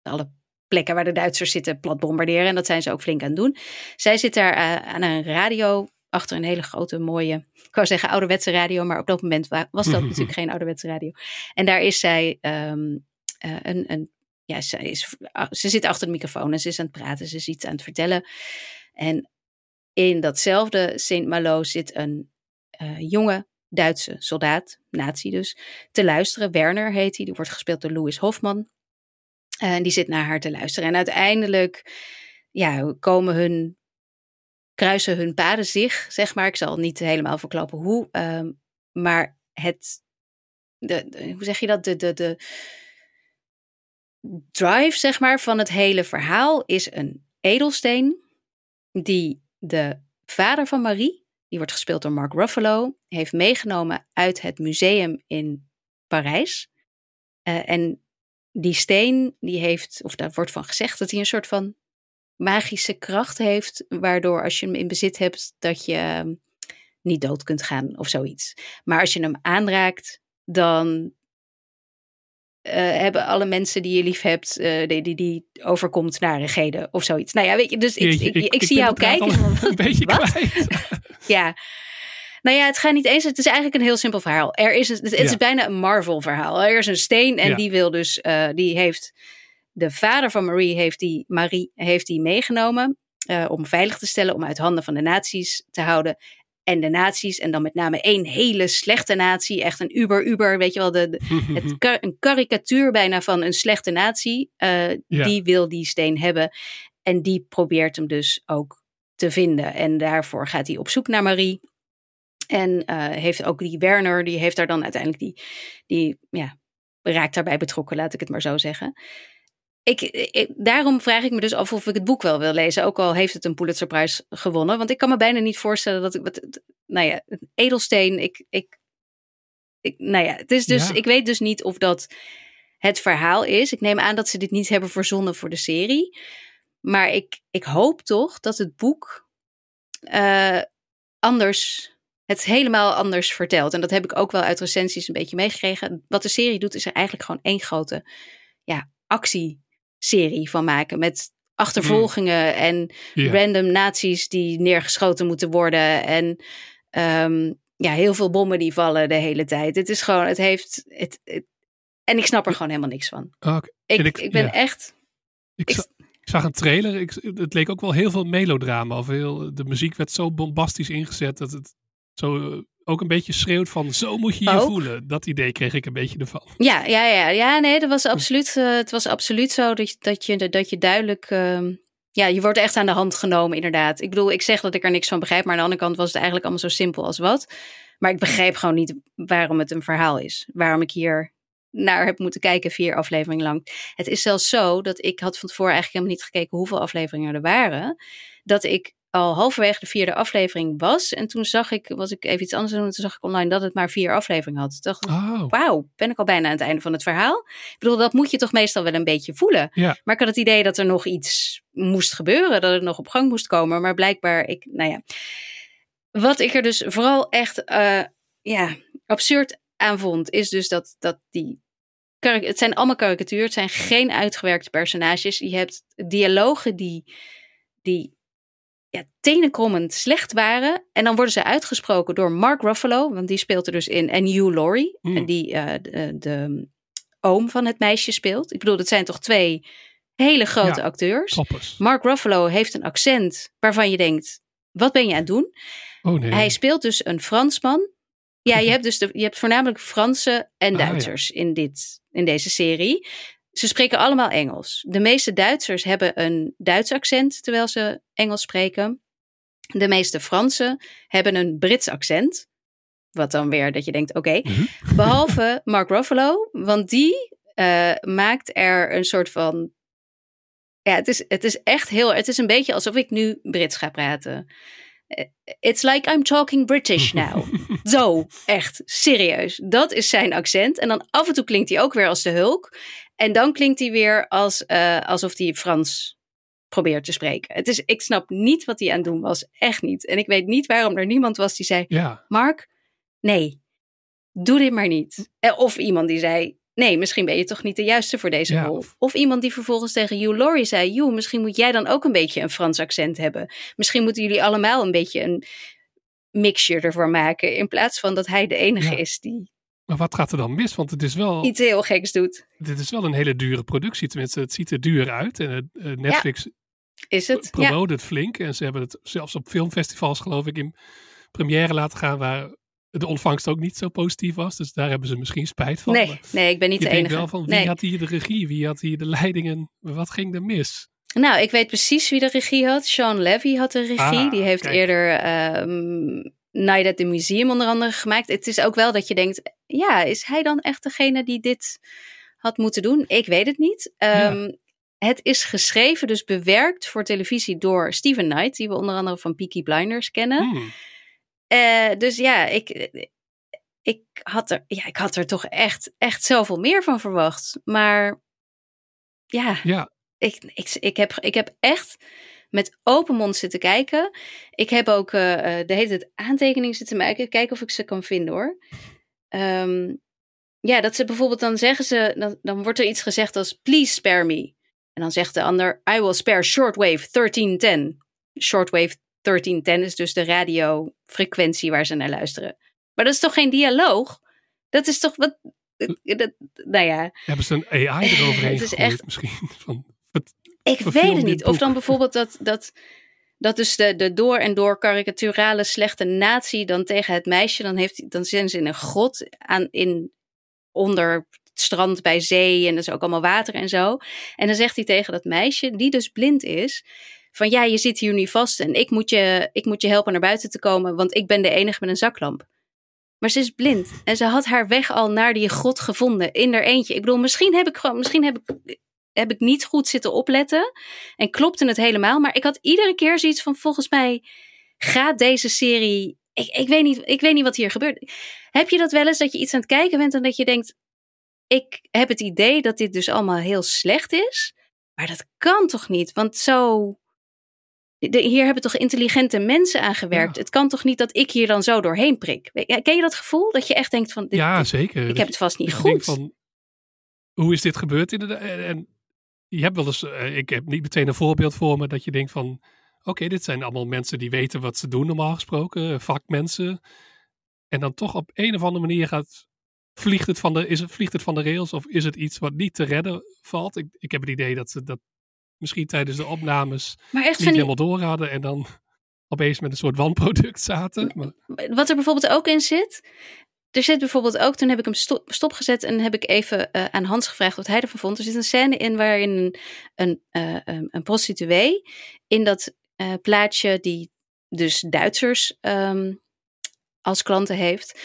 alle plekken waar de Duitsers zitten, plat bombarderen. En dat zijn ze ook flink aan het doen. Zij zit daar aan een radio achter een hele grote, mooie, ik wou zeggen ouderwetse radio, maar op dat moment wa- was dat natuurlijk geen ouderwetse radio. En daar is zij ehm, eh, een, een, ja, zij is, ah, ze zit achter de microfoon en ze is aan het praten, ze is iets aan het vertellen. En in datzelfde Saint Malo zit een eh, jonge Duitse soldaat, nazi dus, te luisteren. Werner heet hij, die wordt gespeeld door Louis Hofman. Eh, En die zit naar haar te luisteren. En uiteindelijk ja, komen hun, kruisen hun paden zich, zeg maar. Ik zal niet helemaal verklappen hoe. ehm, maar het, de, hoe zeg je dat? De, de, de drive, zeg maar, van het hele verhaal is een edelsteen. Die de vader van Marie, die wordt gespeeld door Mark Ruffalo, heeft meegenomen uit het museum in Parijs. Eh, en die steen, die heeft, of daar wordt van gezegd dat hij een soort van magische kracht heeft, waardoor als je hem in bezit hebt, dat je ehm, niet dood kunt gaan of zoiets. Maar als je hem aanraakt, dan eh, hebben alle mensen die je lief hebt, eh, die, die, die overkomt narigheden of zoiets. Nou ja, weet je, dus ik, Jeetje, ik, ik, zie jou kijken. Een beetje kwijt. Ja. Nou ja, het gaat niet eens. Het is eigenlijk een heel simpel verhaal. Er is een, het is Ja. bijna een Marvel verhaal. Er is een steen en Ja. die wil dus, eh, die heeft, de vader van Marie heeft die, Marie heeft die meegenomen eh, om veilig te stellen, om uit handen van de nazi's te houden. En de nazi's, en dan met name één hele slechte nazi, echt een uber-uber, weet je wel, de, de- het kar- een karikatuur bijna van een slechte natie, eh, Ja. die wil die steen hebben. En die probeert hem dus ook te vinden. En daarvoor gaat hij op zoek naar Marie. En eh, heeft ook die Werner, die heeft daar dan uiteindelijk die, die ja, raakt daarbij betrokken, laat ik het maar zo zeggen. Ik, ik- daarom vraag ik me dus af of ik het boek wel wil lezen, ook al heeft het een Pulitzerprijs gewonnen. Want ik kan me bijna niet voorstellen dat ik, wat, nou ja, een edelsteen, ik, ik, ik, nou ja, het is dus, Ja. ik weet dus niet of dat het verhaal is. Ik neem aan dat ze dit niet hebben verzonnen voor de serie. Maar ik, ik hoop toch dat het boek eh, anders, het helemaal anders vertelt. En dat heb ik ook wel uit recensies een beetje meegekregen. Wat de serie doet, is er eigenlijk gewoon één grote ja, actieserie van maken. Met achtervolgingen en Ja. random nazi's die neergeschoten moeten worden. En ehm, ja, heel veel bommen die vallen de hele tijd. Het is gewoon, het heeft. Het, het- en ik snap er gewoon helemaal niks van. Oké. Ik, En ik, ik- ben echt. Ik, ik zag een trailer. Ik, het leek ook wel heel veel melodrama. Of heel, de muziek werd zo bombastisch ingezet dat het zo eh, ook een beetje schreeuwt van zo moet je je Ook. voelen. Dat idee kreeg ik een beetje ervan. Ja, ja, ja, ja, nee, dat was absoluut. eh, het was absoluut zo dat je, dat je, dat je duidelijk. ehm, ja, je wordt echt aan de hand genomen, inderdaad. Ik bedoel, ik zeg dat ik er niks van begrijp, maar aan de andere kant was het eigenlijk allemaal zo simpel als wat. Maar ik begrijp gewoon niet waarom het een verhaal is. Waarom ik hier naar heb moeten kijken vier afleveringen lang. Het is zelfs zo dat ik had van tevoren eigenlijk helemaal niet gekeken hoeveel afleveringen er waren. Dat ik al halverwege de vierde aflevering was. En toen zag ik, was ik even iets anders doen. Toen zag ik online dat het maar vier afleveringen had. Toen dacht ik, Oh, wauw, ben ik al bijna aan het einde van het verhaal. Ik bedoel, dat moet je toch meestal wel een beetje voelen. Ja. Maar ik had het idee dat er nog iets moest gebeuren, dat het nog op gang moest komen. Maar blijkbaar, ik, nou ja. Wat ik er dus vooral echt eh, ja, absurd aan vond, is dus dat, dat die. Het zijn allemaal karikatuur, het zijn geen uitgewerkte personages. Je hebt dialogen die, die ja, tenenkrommend slecht waren. En dan worden ze uitgesproken door Mark Ruffalo, want die speelt er dus in. En Hugh Laurie, Mm. en die eh, de, de oom van het meisje speelt. Ik bedoel, dat zijn toch twee hele grote Ja, acteurs. toppers. Mark Ruffalo heeft een accent waarvan je denkt, wat ben je aan het doen? Oh nee. Hij speelt dus een Fransman. Ja, je hebt dus de, je hebt voornamelijk Fransen en Ah, ja. Duitsers in, dit, in deze serie. Ze spreken allemaal Engels. De meeste Duitsers hebben een Duits accent terwijl ze Engels spreken. De meeste Fransen hebben een Brits accent. Wat dan weer dat je denkt, oké. Mhm. Behalve Mark Ruffalo, want die eh, maakt er een soort van. Ja, het is, het is echt heel. Het is een beetje alsof ik nu Brits ga praten. Eh, It's like I'm talking British now. Zo, echt, serieus. Dat is zijn accent. En dan af en toe klinkt hij ook weer als de Hulk. En dan klinkt hij weer als, eh, alsof hij Frans probeert te spreken. Het is, ik snap niet wat hij aan het doen was. Echt niet. En ik weet niet waarom er niemand was die zei: Ja, Mark, nee, doe dit maar niet. Eh, Of iemand die zei, nee, misschien ben je toch niet de juiste voor deze Ja, rol. of- Of iemand die vervolgens tegen Hugh Laurie zei, Hugh, misschien moet jij dan ook een beetje een Frans accent hebben. Misschien moeten jullie allemaal een beetje een mixture ervoor maken. In plaats van dat hij de enige Ja. is die maar wat gaat er dan mis? Want het is wel, iets heel geks doet. dit is wel een hele dure productie. Tenminste, het ziet er duur uit. En het, eh, Netflix Is het? Ja. promoot het flink. En ze hebben het zelfs op filmfestivals, geloof ik, in première laten gaan. Waar de ontvangst ook niet zo positief was. Dus daar hebben ze misschien spijt van. Nee, nee, ik ben niet de enige. wel van, wie nee. had hier de regie? Wie had hier de leidingen? Wat ging er mis? Nou, ik weet precies wie de regie had. Sean Levy had de regie. Ah, die heeft kijk. eerder ehm, Night at the Museum onder andere gemaakt. Het is ook wel dat je denkt, ja, is hij dan echt degene die dit had moeten doen? Ik weet het niet. Ehm, Het is geschreven, dus bewerkt voor televisie door Steven Knight, die we onder andere van Peaky Blinders kennen. Hmm. Eh, dus ja, ik, ik, had er, ja, ik had er toch echt, echt zoveel meer van verwacht. Maar ja, Ja, ik, ik, ik, heb, ik heb echt met open mond zitten kijken. Ik heb ook eh, eh, de hele tijd aantekeningen zitten maken. Kijken of ik ze kan vinden hoor. Ehm, ja, dat ze bijvoorbeeld dan zeggen ze, dan, dan wordt er iets gezegd als please spare me. En dan zegt de ander, I will spare shortwave 1310. Shortwave 1310 is dus de radiofrequentie waar ze naar luisteren. Maar dat is toch geen dialoog? Dat is toch wat. Dat, nou ja, hebben ze een AI eroverheen Het is echt- misschien? Van, ik weet het niet. Of dan bijvoorbeeld dat, dat, dat dus de, de door en door karikaturale slechte natie dan tegen het meisje, dan, heeft, dan zijn ze in een grot aan, in, onder het strand bij zee en er is ook allemaal water en zo. En dan zegt hij tegen dat meisje, die dus blind is, van ja, je zit hier nu vast en ik moet je, ik moet je helpen naar buiten te komen, want ik ben de enige met een zaklamp. Maar ze is blind en ze had haar weg al naar die grot gevonden in haar eentje. Ik bedoel, misschien heb ik gewoon, misschien heb ik, heb ik niet goed zitten opletten en klopte het helemaal. Maar ik had iedere keer zoiets van, volgens mij gaat deze serie, ik, ik, weet niet, ik weet niet wat hier gebeurt. Heb je dat wel eens dat je iets aan het kijken bent en dat je denkt, ik heb het idee dat dit dus allemaal heel slecht is, maar dat kan toch niet? Want zo. de- hier hebben toch intelligente mensen aan gewerkt. Ja. Het kan toch niet dat ik hier dan zo doorheen prik? Ken je dat gevoel? Dat je echt denkt van, dit, ja, zeker. ik heb het vast niet goed. Van, hoe is dit gebeurd? Inderdaad? En, en je hebt wel eens, eh, ik heb niet meteen een voorbeeld voor me dat je denkt van, oké, dit zijn allemaal mensen die weten wat ze doen normaal gesproken, eh, vakmensen. En dan toch op een of andere manier gaat, vliegt het van de, is het, vliegt het van de rails of is het iets wat niet te redden valt? Ik, ik heb het idee dat ze dat misschien tijdens de opnames maar echt niet die, helemaal door hadden en dan opeens met een soort wanproduct zaten. Maar, wat er bijvoorbeeld ook in zit. Er zit bijvoorbeeld ook, toen heb ik hem sto- stopgezet en heb ik even eh, aan Hans gevraagd wat hij ervan vond. Er zit een scène in waarin een, een, eh, een, prostituee in dat eh, plaatje, die dus Duitsers ehm, als klanten heeft.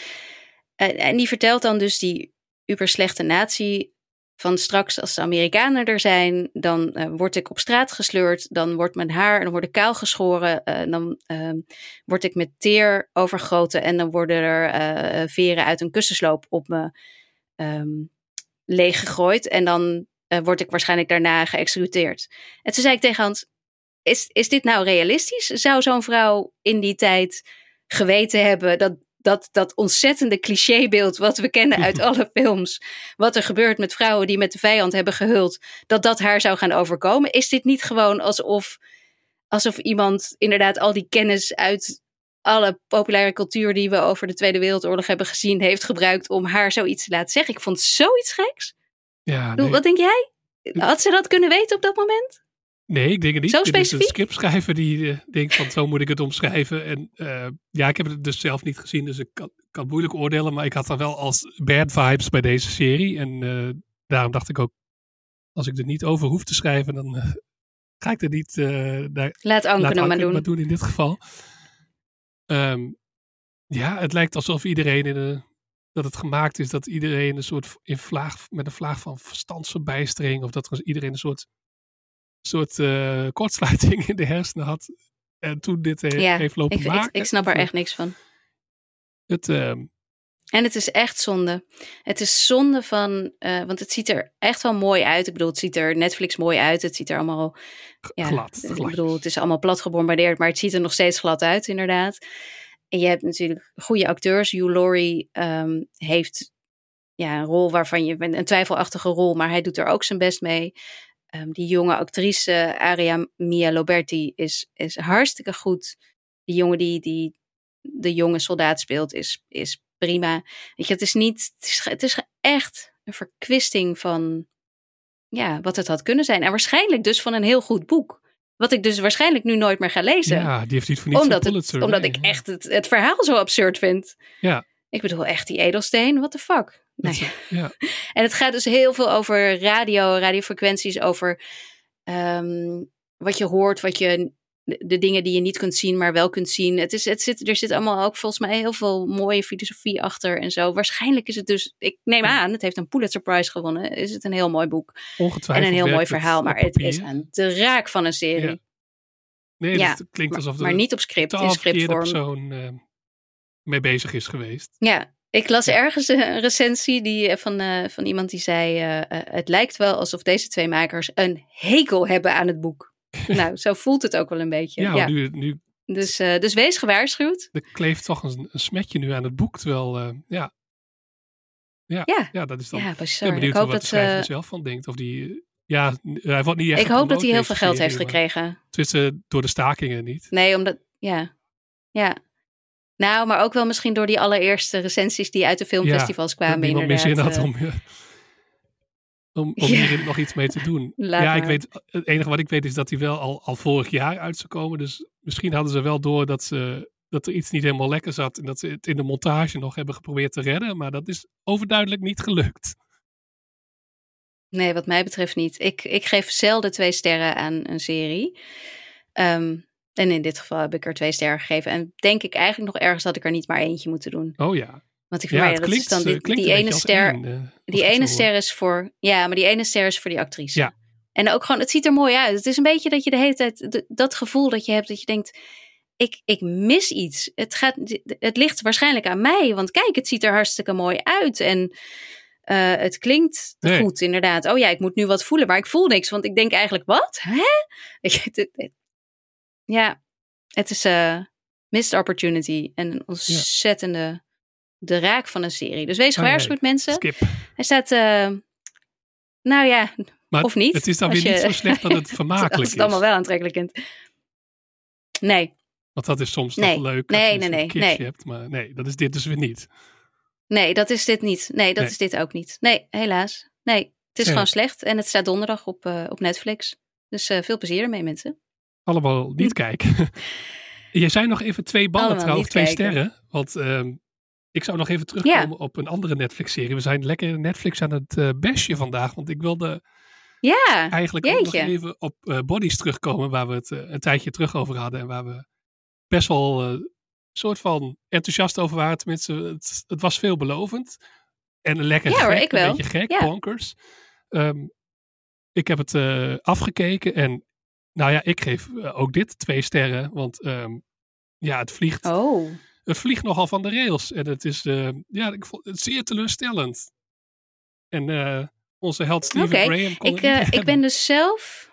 En- die vertelt dan dus die uber slechte natie van straks als de Amerikanen er zijn, dan eh, word ik op straat gesleurd, dan wordt mijn haar en dan word ik kaal geschoren, eh, dan ehm, word ik met teer overgoten en dan worden er eh, veren uit een kussensloop op me ehm leeggegooid en dan word ik waarschijnlijk daarna geëxecuteerd. En toen zei ik tegen Hans, is, is dit nou realistisch? Zou zo'n vrouw in die tijd geweten hebben dat dat, dat ontzettende clichébeeld wat we kennen uit alle films, wat er gebeurt met vrouwen die met de vijand hebben gehuld, dat dat haar zou gaan overkomen? Is dit niet gewoon alsof, alsof iemand inderdaad al die kennis uit alle populaire cultuur die we over de Tweede Wereldoorlog hebben gezien, heeft gebruikt om haar zoiets te laten zeggen? Ik vond zoiets geks. ja, nee. Wat denk jij? Had ze dat kunnen weten op dat moment? Nee, ik denk het niet. Zo Dit is een specifiek? scriptschrijver die eh, denkt van zo moet ik het omschrijven. En eh, ja, ik heb het dus zelf niet gezien, dus ik kan, kan moeilijk oordelen. Maar ik had dan wel als bad vibes bij deze serie. En eh, daarom dacht ik ook, als ik er niet over hoef te schrijven, dan ga ik er niet... daar, Laat Anke het maar doen. maar doen in dit geval. Ehm, ja, het lijkt alsof iedereen in een, dat het gemaakt is dat iedereen een soort in vlaag, met een vlaag van verstandsverbijstering of dat er iedereen een soort, soort eh, kortsluiting in de hersenen had en toen dit eh, Ja, heeft lopen Ik, ik, maken. ik snap er echt niks van. Het, ehm, En het is echt zonde. Het is zonde van, eh, want het ziet er echt wel mooi uit. Ik bedoel, het ziet er Netflix mooi uit. Het ziet er allemaal ja, glad, Ik bedoel, het is allemaal plat gebombardeerd, maar het ziet er nog steeds glad uit, inderdaad. En je hebt natuurlijk goede acteurs. Hugh Laurie ehm, heeft ja, een rol waarvan je een twijfelachtige rol, maar hij doet er ook zijn best mee. Ehm, die jonge actrice Aria Mia Loberti is, is hartstikke goed. Die jongen die, die de jonge soldaat speelt is, is prima. Weet je, het is niet, het is, het is echt een verkwisting van ja, wat het had kunnen zijn. En waarschijnlijk dus van een heel goed boek. Wat ik dus waarschijnlijk nu nooit meer ga lezen. ja, die heeft niet voor niets omdat het, omdat nee. ik echt het, het verhaal zo absurd vind. Ja. Ik bedoel, echt die edelsteen, what the fuck? Dat ja. En het gaat dus heel veel over radio, radiofrequenties, over ehm, wat je hoort, wat je, de, de dingen die je niet kunt zien, maar wel kunt zien. Het is, het zit, er zit allemaal ook volgens mij heel veel mooie filosofie achter en zo. Waarschijnlijk is het dus, ik neem aan, het heeft een Pulitzer Prize gewonnen, is het een heel mooi boek. En Ongetwijfeld een heel mooi verhaal, maar het is een draak van een serie. Ja. Nee, Ja, het klinkt alsof er maar niet op script, in scriptvorm. persoon eh, mee bezig is geweest. Ja, ik las ergens een recensie die, eh, van, eh, van iemand die zei: eh, Het lijkt wel alsof deze twee makers een hekel hebben aan het boek. nou, zo voelt het ook wel een beetje. Ja, Ja, Nu, nu Dus, dus wees gewaarschuwd. er kleeft toch een, een smetje nu aan het boek, terwijl, ja. Ja, ja. ja, dat is dan. Ja, ik bizar. ben benieuwd Ik hoop wat de dat, schrijver zelf van denkt. Of die, ja, hij wordt niet echt ik hoop dat hij heel veel geld heeft gekregen. Tenminste, door de stakingen niet. Nee, omdat. Ja. Ja. Nou, maar ook wel misschien door die allereerste recensies die uit de filmfestivals dat kwamen. niemand meer zin had om, om, om Ja. hier nog iets mee te doen. Laat ja, ik weet, het enige wat ik weet is dat hij wel al, al vorig jaar uit zou komen. Dus misschien hadden ze wel door dat, ze, dat er iets niet helemaal lekker zat. En dat ze het in de montage nog hebben geprobeerd te redden. Maar dat is overduidelijk niet gelukt. Nee, wat mij betreft niet. Ik, ik geef zelden twee sterren aan een serie. Ehm, en in dit geval heb ik er twee sterren gegeven. En denk ik eigenlijk nog ergens dat ik er niet maar eentje moeten doen. Oh ja. Want ik Ja, ja, dat is klinkt, dan eh, die, ene ster. eh, die ene ster is voor. Ja, maar die ene ster is voor die actrice. Ja. En ook gewoon, het ziet er mooi uit. Het is een beetje dat je de hele tijd dat gevoel dat je hebt dat je denkt. Ik, ik mis iets. Het, gaat, het ligt waarschijnlijk aan mij. Want kijk, het ziet er hartstikke mooi uit. En eh, het klinkt Nee. goed, inderdaad. Oh ja, ik moet nu wat voelen. Maar ik voel niks. Want ik denk eigenlijk, wat? Hè? Weet je, het- het- ja, het is eh missed opportunity. En een ontzettende de raak van een serie. Dus wees Oh, nee. gewaarschuwd, mensen. Skip. Hij staat, eh, nou ja, Maar of niet. Het is dan Als weer niet zo slecht dat het vermakelijk als is. het allemaal wel aantrekkelijk vindt. Nee, Want dat is soms Nee. toch leuk Nee, als je nee, een nee, hebt. Maar nee, dat is dit dus weer niet. nee, dat is dit niet. Nee, dat is dit ook niet. Nee, helaas. Nee, het is Ja. gewoon slecht. En het staat donderdag op, eh, op Netflix. Dus veel plezier ermee, mensen. Allemaal niet kijken. Jij zei nog even twee ballen Allemaal trouwens, twee kijken. sterren. Want ehm, ik zou nog even terugkomen op een andere Netflix-serie. We zijn lekker Netflix aan het eh bashen vandaag. Want ik wilde Ja, eigenlijk ook nog even op eh, Bodies terugkomen. Waar we het eh, een tijdje terug over hadden. En waar we best wel soort van enthousiast over waren. Tenminste, het, het was veelbelovend. En lekker Ja hoor, gek, ik wel. een beetje gek, Ja. bonkers. Ehm, ik heb het afgekeken en nou ja, ik geef eh, ook dit twee sterren. Want ehm, ja, het vliegt, oh. het vliegt nogal van de rails. En het is eh, ja, ik vond het zeer teleurstellend. En eh, onze held Steven Oké, Graham kon Ik, ik ben dus zelf.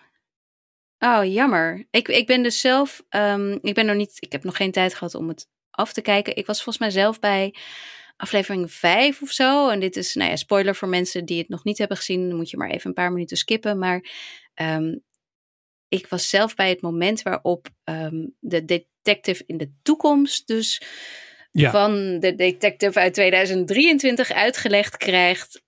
Oh, jammer. Ik, ik ben dus zelf. ehm, ik ben nog niet. Ik heb nog geen tijd gehad om het af te kijken. Ik was volgens mij zelf bij aflevering 5 of zo. En dit is, nou ja, spoiler voor mensen die het nog niet hebben gezien. Dan moet je maar even een paar minuten skippen. Maar ehm, ik was zelf bij het moment waarop ehm, de detective in de toekomst, dus Ja. van de detective uit 2023 uitgelegd krijgt.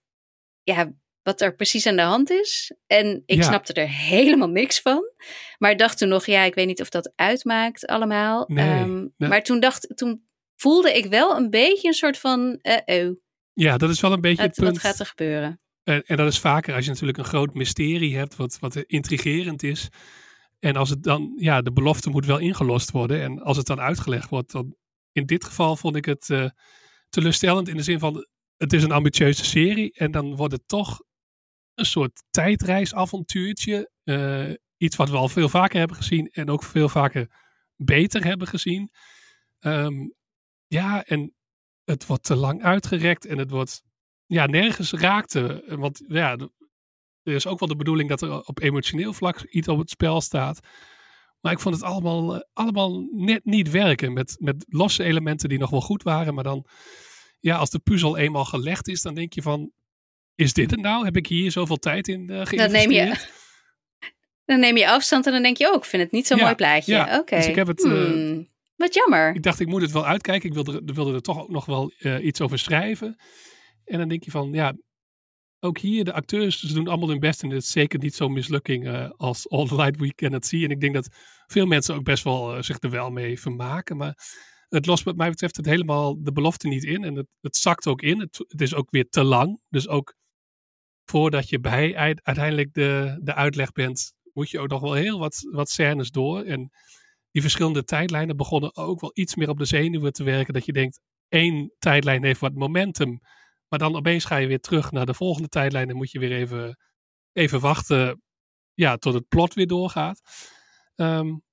Ja, wat er precies aan de hand is. En ik Ja. snapte er helemaal niks van. Maar dacht toen nog, ja, ik weet niet of dat uitmaakt allemaal. Nee, Ehm, nee. Maar toen dacht, toen voelde ik wel een beetje een soort van, eh oh, Ja, dat is wel een beetje wat, het punt. wat gaat er gebeuren? En, en dat is vaker als je natuurlijk een groot mysterie hebt, wat, wat intrigerend is. En als het dan, ja, de belofte moet wel ingelost worden. En als het dan uitgelegd wordt, dan in dit geval vond ik het eh, teleurstellend in de zin van het is een ambitieuze serie en dan wordt het toch een soort tijdreisavontuurtje. Eh, iets wat we al veel vaker hebben gezien en ook veel vaker beter hebben gezien. Ehm, ja, en het wordt te lang uitgerekt en het wordt ja, nergens raakte. Want ja, er is ook wel de bedoeling dat er op emotioneel vlak iets op het spel staat. Maar ik vond het allemaal, eh, allemaal net niet werken. Met, met losse elementen die nog wel goed waren. Maar dan, ja, als de puzzel eenmaal gelegd is, dan denk je van: is dit het nou? Heb ik hier zoveel tijd in uh, geïnvesteerd? Dan neem, je, dan neem je afstand en dan denk je ook: ik vind het niet zo'n mooi plaatje. Ja, Oké. Dus ik heb het. Uh, hmm, wat jammer. Ik dacht, ik moet het wel uitkijken. Ik wilde, wilde er toch ook nog wel uh, iets over schrijven. En dan denk je van, ja, ook hier, de acteurs, ze doen allemaal hun best. En het is zeker niet zo'n mislukking uh, als All the Light We Cannot See. En ik denk dat veel mensen ook best wel uh, zich er wel mee vermaken. Maar het lost wat mij betreft het helemaal de belofte niet in. En het, het zakt ook in. Het, het, is ook weer te lang. Dus ook voordat je bij uiteindelijk de, de uitleg bent, moet je ook nog wel heel wat, wat scènes door. En die verschillende tijdlijnen begonnen ook wel iets meer op de zenuwen te werken. Dat je denkt, één tijdlijn heeft wat momentum. Maar dan opeens ga je weer terug naar de volgende tijdlijn. En moet je weer even, even wachten ja, tot het plot weer doorgaat. Um,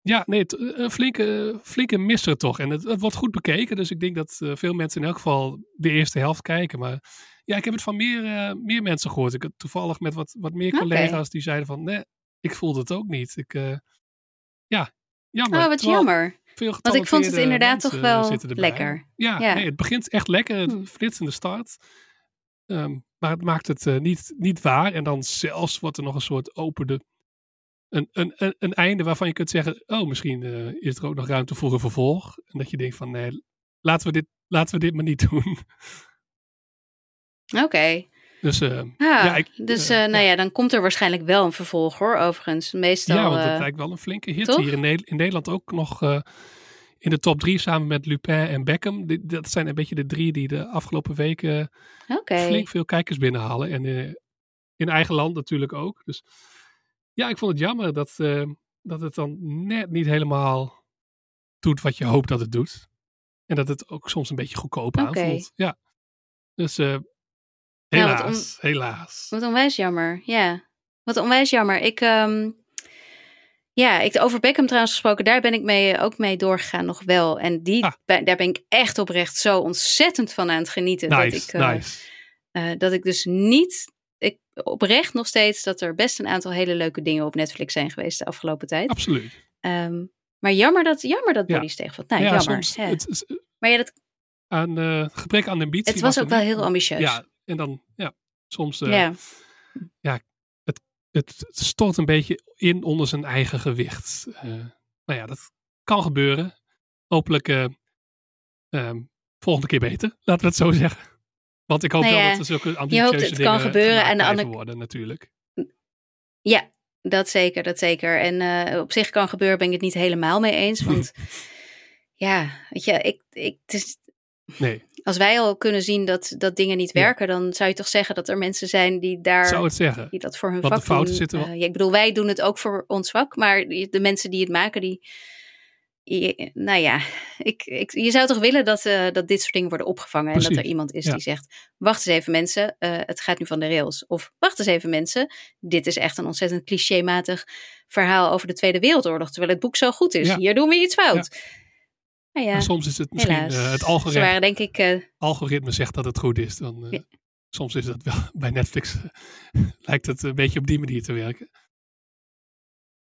ja, nee, het, een flinke, flinke misser toch. En het, het, wordt goed bekeken. Dus ik denk dat uh, veel mensen in elk geval de eerste helft kijken. Maar ja, ik heb het van meer, uh, meer mensen gehoord. Ik heb toevallig met wat, wat meer collega's okay. die zeiden van... Nee, ik voelde het ook niet. Ik, uh, ja, jammer. Oh, wat jammer. Want ik vond het inderdaad toch wel lekker. Ja, ja. Nee, het begint echt lekker. Het hmm. flitsende start. Um, maar het maakt het uh, niet, niet waar. En dan zelfs wordt er nog een soort opende... Een, een, een, een einde waarvan je kunt zeggen... Oh, misschien uh, is er ook nog ruimte voor een vervolg. En dat je denkt van... Nee, laten we dit, laten we dit maar niet doen. Oké. Okay. Dus, uh, ah, ja, ik, dus uh, nou ja. ja. dan komt er waarschijnlijk wel een vervolg hoor, overigens. Meestal, ja, want het lijkt wel een flinke hit toch? hier in, ne in, Nederland ook nog in de top drie samen met Lupin en Beckham. Die, dat zijn een beetje de drie die de afgelopen weken okay. flink veel kijkers binnenhalen. En in eigen land natuurlijk ook. Dus ja, ik vond het jammer dat, dat het dan net niet helemaal doet wat je hoopt dat het doet. En dat het ook soms een beetje goedkoop okay. aanvoelt. Ja. Dus Helaas, ja, wat on, helaas. Wat onwijs jammer, ja. Wat onwijs jammer. Ik, um, ja, ik, over Beckham trouwens gesproken, daar ben ik mee, ook mee doorgegaan nog wel. En die, ah. daar ben ik echt oprecht zo ontzettend van aan het genieten. Nice, dat, ik, uh, nice. Uh, dat ik dus niet, ik, oprecht nog steeds, dat er best een aantal hele leuke dingen op Netflix zijn geweest de afgelopen tijd. Absoluut. Um, maar jammer dat, jammer dat Bodies ja. tegenvalt. Nou, ja, jammer. Soms, het, maar ja, dat, aan uh, gebrek aan ambitie. Het was ook wel heel ambitieus. Ja, en dan, ja, soms, uh, ja. ja, het, het stort een beetje in onder zijn eigen gewicht. Uh, nou ja, dat kan gebeuren. Hopelijk uh, um, volgende keer beter, laten we het zo zeggen. Want ik hoop nou ja, wel dat er zulke ambitieuze je hoopt het dingen kan gebeuren en de andere worden natuurlijk. Ja, dat zeker, dat zeker. En uh, op zich kan gebeuren, ben ik het niet helemaal mee eens. Want ja, weet je, ik, ik, het is, Nee. Als wij al kunnen zien dat, dat dingen niet werken, ja. dan zou je toch zeggen dat er mensen zijn die daar. Zou het zeggen. Die dat voor hun Want vak de fouten doen. zitten wel. Uh, ja, ik bedoel, wij doen het ook voor ons vak, maar de mensen die het maken, die. Je, nou ja, ik, ik, je zou toch willen dat, uh, dat dit soort dingen worden opgevangen. Precies. En dat er iemand is Ja. die zegt: Wacht eens even, mensen, uh, het gaat nu van de rails. Of wacht eens even, mensen, dit is echt een ontzettend clichématig verhaal over de Tweede Wereldoorlog. Terwijl het boek zo goed is. Ja. Hier doen we iets fout. Nou ja, En soms is het misschien eh, het Ze algoritme, waren denk ik. eh, algoritme zegt dat het goed is. Dan, eh, Ja. Soms is dat wel bij Netflix. lijkt het een beetje op die manier te werken.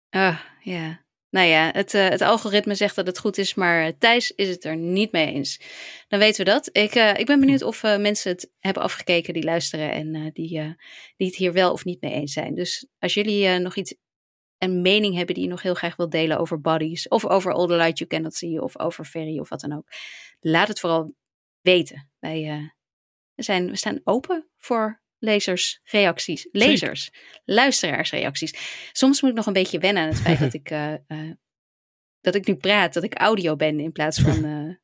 Ah, ja. Nou ja, het, het algoritme zegt dat het goed is, maar Thijs is het er niet mee eens. Dan weten we dat. Ik, ik ben benieuwd of mensen het hebben afgekeken die luisteren en die, die het hier wel of niet mee eens zijn. Dus als jullie nog iets, een mening hebben die je nog heel graag wilt delen over bodies, of over All the Light You Cannot See, of over Ferry of wat dan ook, laat het vooral weten. Wij eh, zijn, we staan open voor lezersreacties. Lezers, luisteraarsreacties. Soms moet ik nog een beetje wennen aan het feit dat ik, eh, eh, dat ik nu praat, dat ik audio ben in plaats van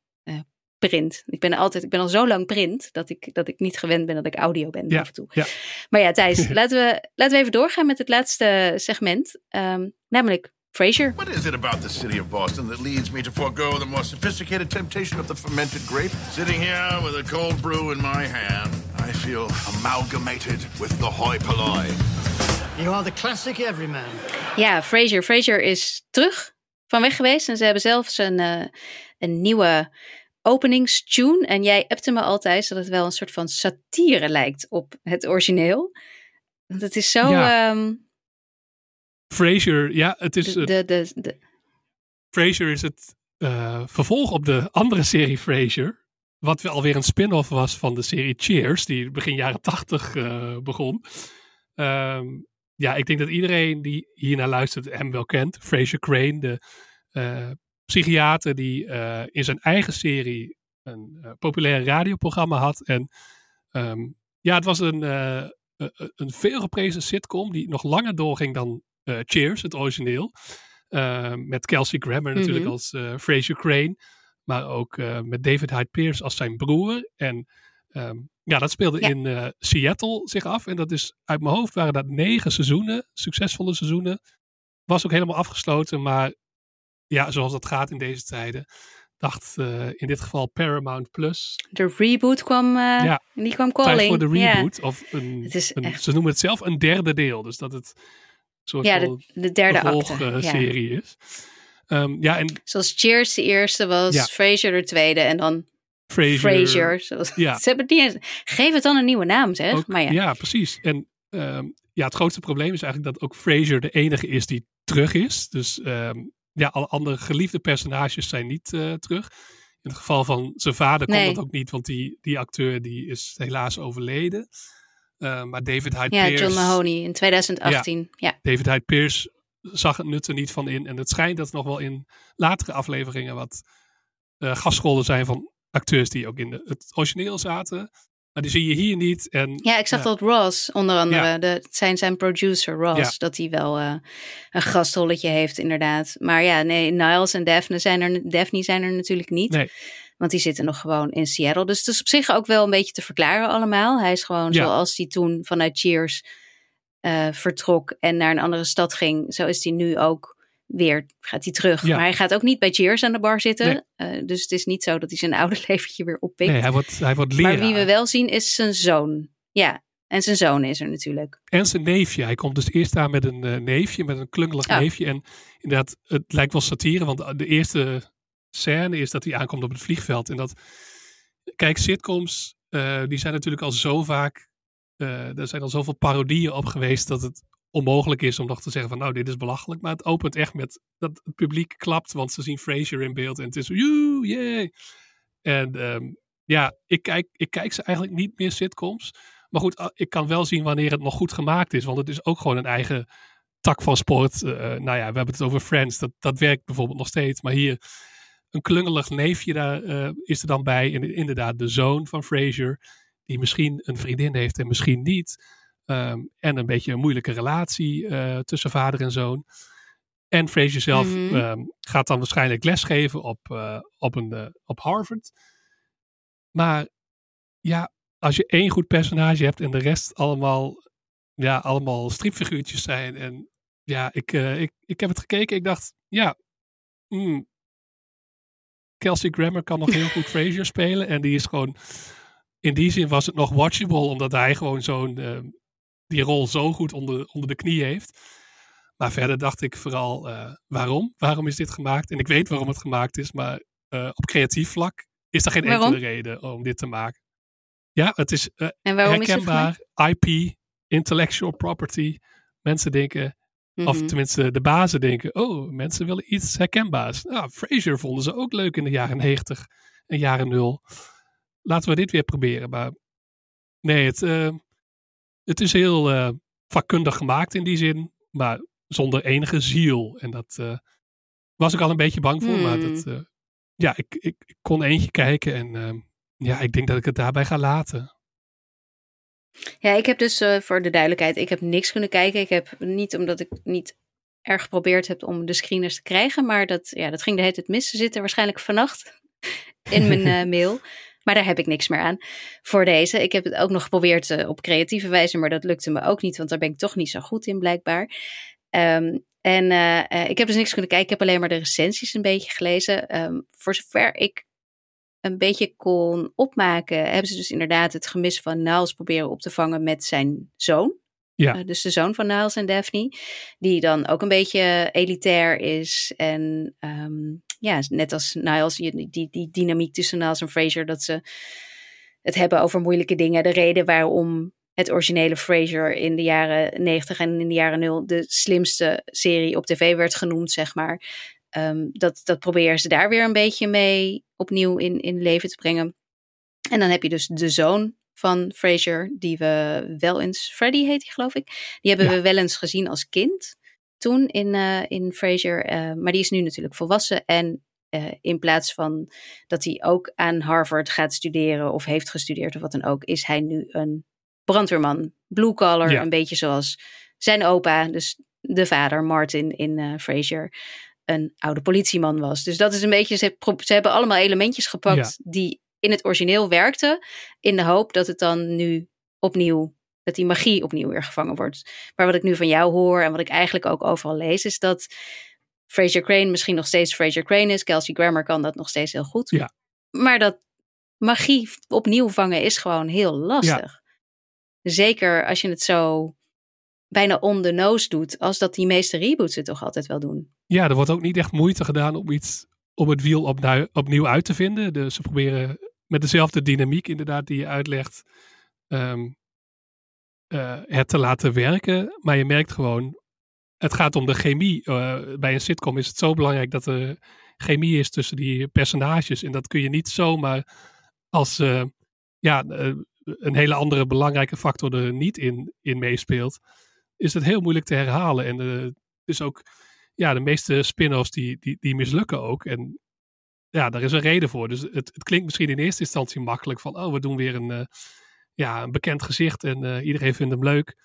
print. Ik ben, altijd, ik ben al zo lang print dat ik, dat ik niet gewend ben dat ik audio ben Ja, af en toe. ja. Maar ja, Thijs, laten, we, laten we even doorgaan met het laatste segment. Ehm, namelijk Frasier. What is it about the city of Boston that leads me to forego the more sophisticated temptation of the fermented grape? Sitting here with a cold brew in my hand, I feel amalgamated with the hoi polloi. You are the classic everyman. Ja, Frasier. Frasier is terug van weg geweest. En ze hebben zelfs een, eh, een nieuwe openingstune. En jij appte me altijd dat het wel een soort van satire lijkt op het origineel. Want het is zo... Ja. ehm, Frasier, ja, het is... de, de, de, de- Frasier is het eh, vervolg op de andere serie Frasier. Wat wel alweer een spin-off was van de serie Cheers, die begin jaren tachtig eh, begon. Ehm, ja, ik denk dat iedereen die hiernaar luistert hem wel kent. Frasier Crane, de eh, psychiater die eh, in zijn eigen serie een eh, populair radioprogramma had. En ehm, ja, het was een, eh, een- veelgeprezen sitcom die nog langer doorging dan Cheers, het origineel. Met Kelsey Grammer natuurlijk Mhm. als Frasier Crane. Maar ook met David Hyde Pierce als zijn broer. En ehm, ja, dat speelde Ja. in Seattle zich af. En dat is uit mijn hoofd waren dat negen seizoenen. Succesvolle seizoenen. Was ook helemaal afgesloten. Maar ja, zoals dat gaat in deze tijden. Dacht eh, in dit geval Paramount Plus. de reboot kwam, eh, Ja. die kwam Tijd calling. voor de Ja. reboot. Of een, Het is een- echt- ze noemen het zelf een derde deel. Dus dat het soort Ja, de, de derde acte. Ja. vervolgserie is. Ehm, ja, en Zoals Cheers de eerste was, Ja. Frasier de tweede en dan Frasier. Frasier. Zoals- Ja. Ze hebben het niet eens- Geef het dan een nieuwe naam, zeg. Ook- maar ja. precies. En ehm, ja, het grootste probleem is eigenlijk dat ook Frasier de enige is die terug is. Dus ehm, ja, alle andere geliefde personages zijn niet eh, terug. In het geval van zijn vader kon dat ook niet, want die, die acteur die is helaas overleden. Eh, maar David Hyde Ja, Pierce, John Mahoney in 2018. Ja. David Hyde Pierce zag het nut er niet van in. En het schijnt dat er nog wel in latere afleveringen wat eh, gastrollen zijn van acteurs die ook in de, het origineel zaten. Maar die zie je hier niet. En, Ja, ik zag Ja. dat Ross, onder andere, Ja. de, zijn, zijn producer Ross, Ja. dat hij wel eh, een gastrolletje heeft, inderdaad. Maar ja, nee, Niles en Daphne zijn er, Daphne zijn er natuurlijk niet. Nee. Want die zitten nog gewoon in Seattle. Dus het is op zich ook wel een beetje te verklaren allemaal. Hij is gewoon zoals hij toen vanuit Cheers eh, vertrok en naar een andere stad ging. Zo is hij nu ook weer, gaat hij terug. Ja. Maar hij gaat ook niet bij Cheers aan de bar zitten. Nee. Eh, dus het is niet zo dat hij zijn oude leventje weer oppikt. Nee, hij wordt, hij wordt leraar. Maar wie we wel zien is zijn zoon. Ja, en zijn zoon is er natuurlijk. En zijn neefje. Hij komt dus eerst aan met een eh, neefje, met een klungelig Oh. neefje. En inderdaad, het lijkt wel satire, want de eerste scène is dat hij aankomt op het vliegveld. En dat, kijk, sitcoms, eh, die zijn natuurlijk al zo vaak, er zijn al zoveel parodieën op geweest dat het onmogelijk is om nog te zeggen van nou, dit is belachelijk. Maar het opent echt met dat het publiek klapt, want ze zien Frasier in beeld en het is joe, yay. En ehm, ja, ik kijk, ik kijk ze eigenlijk niet meer sitcoms. Maar goed, ik kan wel zien wanneer het nog goed gemaakt is. Want het is ook gewoon een eigen tak van sport. Eh, nou ja, we hebben het over Friends. Dat, dat werkt bijvoorbeeld nog steeds. Maar hier, een klungelig neefje daar, eh, is er dan bij. En inderdaad, de zoon van Frasier. Die misschien een vriendin heeft en misschien niet. Ehm, en een beetje een moeilijke relatie eh, tussen vader en zoon. En Frasier zelf Mhm. ehm, gaat dan waarschijnlijk lesgeven op, eh, op, een, eh, op Harvard. Maar ja, als je één goed personage hebt en de rest allemaal, ja, allemaal stripfiguurtjes zijn. En ja, ik, ik, ik heb het gekeken. Ik dacht, ja, hmm, Kelsey Grammer kan nog heel goed Frasier spelen. En die is gewoon, in die zin was het nog watchable, omdat hij gewoon zo'n, eh, die rol zo goed onder, onder de knie heeft. Maar verder dacht ik vooral, eh, waarom? Waarom is dit gemaakt? En ik weet waarom het gemaakt is, maar eh, op creatief vlak is er geen Waarom? enkele reden om dit te maken. Ja, het is eh, En waarom is het herkenbaar. IP, intellectual property. Mensen denken, of Mhm. tenminste de bazen denken, oh, mensen willen iets herkenbaars. Nou, Frasier vonden ze ook leuk in de jaren 90 en jaren 0. Laten we dit weer proberen. Maar nee, het, eh, het is heel eh, vakkundig gemaakt in die zin, maar zonder enige ziel. En dat eh, was ik al een beetje bang voor, maar Hmm. dat, eh, ja, ik, ik, ik kon eentje kijken en eh, ja, ik denk dat ik het daarbij ga laten. Ja, ik heb dus voor de duidelijkheid, ik heb niks kunnen kijken. Ik heb niet omdat ik niet erg geprobeerd heb om de screeners te krijgen, maar dat, ja, dat ging de hele tijd mis. Ze zitten waarschijnlijk vannacht in mijn mail. Maar daar heb ik niks meer aan voor deze. Ik heb het ook nog geprobeerd eh, op creatieve wijze, maar dat lukte me ook niet, want daar ben ik toch niet zo goed in blijkbaar. Ehm, En eh, eh, ik heb dus niks kunnen kijken. Ik heb alleen maar de recensies een beetje gelezen. Ehm, voor zover ik een beetje kon opmaken, hebben ze dus inderdaad het gemis van Niles proberen op te vangen met zijn zoon. Ja. Dus de zoon van Niles en Daphne. Die dan ook een beetje elitair is. En ehm, ja, net als Niles, die, die, die dynamiek tussen Niles en Fraser, dat ze het hebben over moeilijke dingen. De reden waarom het originele Frasier in de jaren 90 en in de jaren 0 de slimste serie op tv werd genoemd, zeg maar. Ehm, dat, dat proberen ze daar weer een beetje mee opnieuw in, in leven te brengen. En dan heb je dus de zoon van Frasier, die we wel eens, Freddy heet hij geloof ik. Die hebben Ja. we wel eens gezien als kind toen in, eh in Frasier. eh, maar die is nu natuurlijk volwassen en eh, in plaats van dat hij ook aan Harvard gaat studeren of heeft gestudeerd of wat dan ook, is hij nu een brandweerman. Blue collar, Ja. een beetje zoals zijn opa, dus de vader Martin in Frasier, een oude politieman was. Dus dat is een beetje, ze, ze hebben allemaal elementjes gepakt die in het origineel werkten, in de hoop dat het dan nu opnieuw, dat die magie opnieuw weer gevangen wordt. Maar wat ik nu van jou hoor en wat ik eigenlijk ook overal lees, is dat Fraser Crane misschien nog steeds Fraser Crane is. Kelsey Grammer kan dat nog steeds heel goed. Ja. Maar dat magie opnieuw vangen is gewoon heel lastig. Zeker als je het zo bijna on the nose doet, als dat die meeste reboots het toch altijd wel doen. Ja, er wordt ook niet echt moeite gedaan om iets om het wiel opnieuw, opnieuw uit te vinden. Dus ze proberen met dezelfde dynamiek, inderdaad, die je uitlegt, ehm, eh, het te laten werken. Maar je merkt gewoon, het gaat om de chemie. Eh, bij een sitcom is het zo belangrijk dat er chemie is tussen die personages. En dat kun je niet zomaar als eh, ja, een hele andere belangrijke factor er niet in, in meespeelt. Is het heel moeilijk te herhalen. En dus ook ja, de meeste spin-offs die, die, die mislukken ook. En ja, daar is een reden voor. Dus het, het klinkt misschien in eerste instantie makkelijk van, oh, we doen weer een, ja, een bekend gezicht en eh, iedereen vindt hem leuk.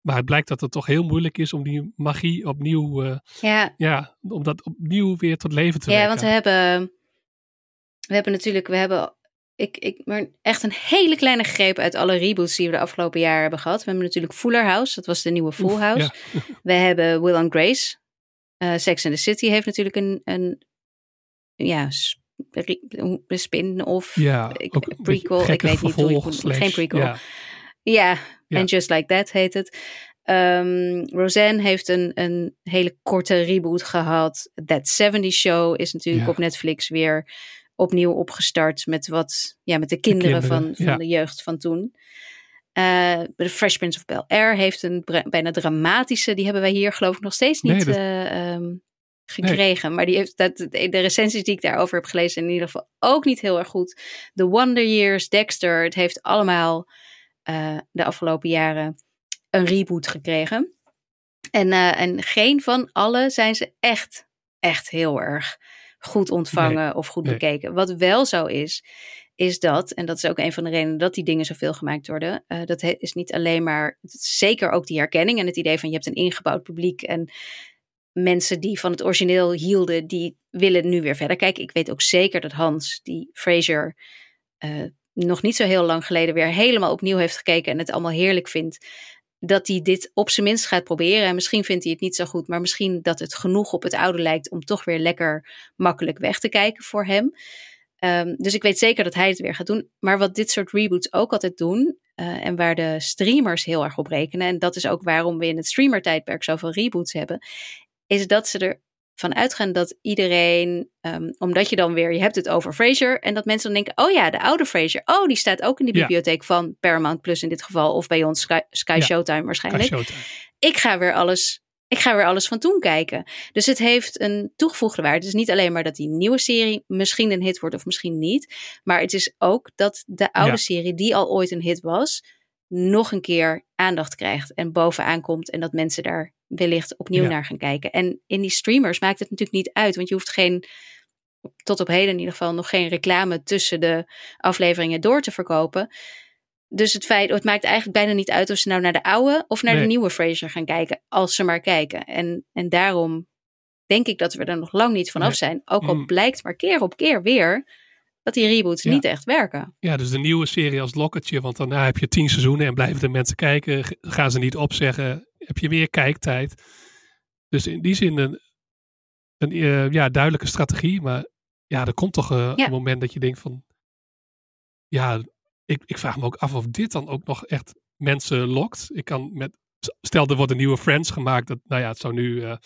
Maar het blijkt dat het toch heel moeilijk is om die magie opnieuw, eh, Ja, ja, om dat opnieuw weer tot leven te ja wekken. want we hebben, we hebben natuurlijk, we hebben ik, ik, maar echt een hele kleine greep uit alle reboots die we de afgelopen jaren hebben gehad. We hebben natuurlijk Fuller House, dat was de nieuwe Full House. ja. We hebben Will and Grace. Eh, Sex and the City heeft natuurlijk een, een ja, sp- re- een spin-off. Ja, ik, prequel. Ik weet niet hoe moet- slash- Geen prequel. ja. Ja, Ja. en Just Like That heet het. Ehm, Roseanne heeft een, een hele korte reboot gehad. That 70 Show is natuurlijk Ja. op Netflix weer opnieuw opgestart met wat, ja, met de kinderen, kinderen, van, van de jeugd van toen. Eh The Fresh Prince of Bel Air heeft een bijna dramatische, die hebben wij hier geloof ik nog steeds Nee, niet dat- eh, ehm, gekregen. Maar die heeft dat, de recensies die ik daarover heb gelezen, in ieder geval ook niet heel erg goed. The Wonder Years, Dexter, het heeft allemaal eh, de afgelopen jaren een reboot gekregen. En, eh, en geen van alle zijn ze echt, echt heel erg goed ontvangen of goed nee. bekeken. Wat wel zo is, is dat, en dat is ook een van de redenen dat die dingen zoveel gemaakt worden, eh, dat is niet alleen maar, zeker ook die herkenning en het idee van je hebt een ingebouwd publiek en mensen die van het origineel hielden, die willen nu weer verder kijken. Ik weet ook zeker dat Hans, die Fraser eh, nog niet zo heel lang geleden weer helemaal opnieuw heeft gekeken en het allemaal heerlijk vindt, dat hij dit op zijn minst gaat proberen. En misschien vindt hij het niet zo goed, maar misschien dat het genoeg op het oude lijkt om toch weer lekker makkelijk weg te kijken voor hem. Ehm, dus ik weet zeker dat hij het weer gaat doen. Maar wat dit soort reboots ook altijd doen, eh, en waar de streamers heel erg op rekenen, en dat is ook waarom we in het streamertijdperk zoveel reboots hebben, is dat ze ervan uitgaan dat iedereen, ehm, omdat je dan weer, je hebt het over Frasier, en dat mensen dan denken, oh ja, de oude Frasier, oh, die staat ook in de Ja. bibliotheek van Paramount Plus in dit geval, of bij ons Sky, Sky Ja. Showtime waarschijnlijk Showtime. ik ga weer alles. Ik ga weer alles van toen kijken. Dus het heeft een toegevoegde waarde. Het is niet alleen maar dat die nieuwe serie misschien een hit wordt of misschien niet. Maar het is ook dat de oude Ja. serie, die al ooit een hit was, nog een keer aandacht krijgt en bovenaan komt. En dat mensen daar wellicht opnieuw Ja. naar gaan kijken. En in die streamers maakt het natuurlijk niet uit. Want je hoeft geen, tot op heden in ieder geval, nog geen reclame tussen de afleveringen door te verkopen. Dus het feit, het maakt eigenlijk bijna niet uit of ze nou naar de oude of naar de nieuwe Frasier gaan kijken, als ze maar kijken. En, en daarom denk ik dat we er nog lang niet vanaf Nee. zijn. Ook al Mm. blijkt maar keer op keer weer dat die reboots Ja. niet echt werken. Ja, dus de nieuwe serie als lokketje, want daarna heb je tien seizoenen en blijven de mensen kijken. Gaan ze niet opzeggen, heb je meer kijktijd. Dus in die zin een, een eh, ja, duidelijke strategie. Maar ja, er komt toch eh, Ja. een moment dat je denkt van... Ja, ik, ik vraag me ook af of dit dan ook nog echt mensen lokt. Ik kan met... Stel, er wordt een nieuwe Friends gemaakt. Dat, nou ja, het zou nu eh,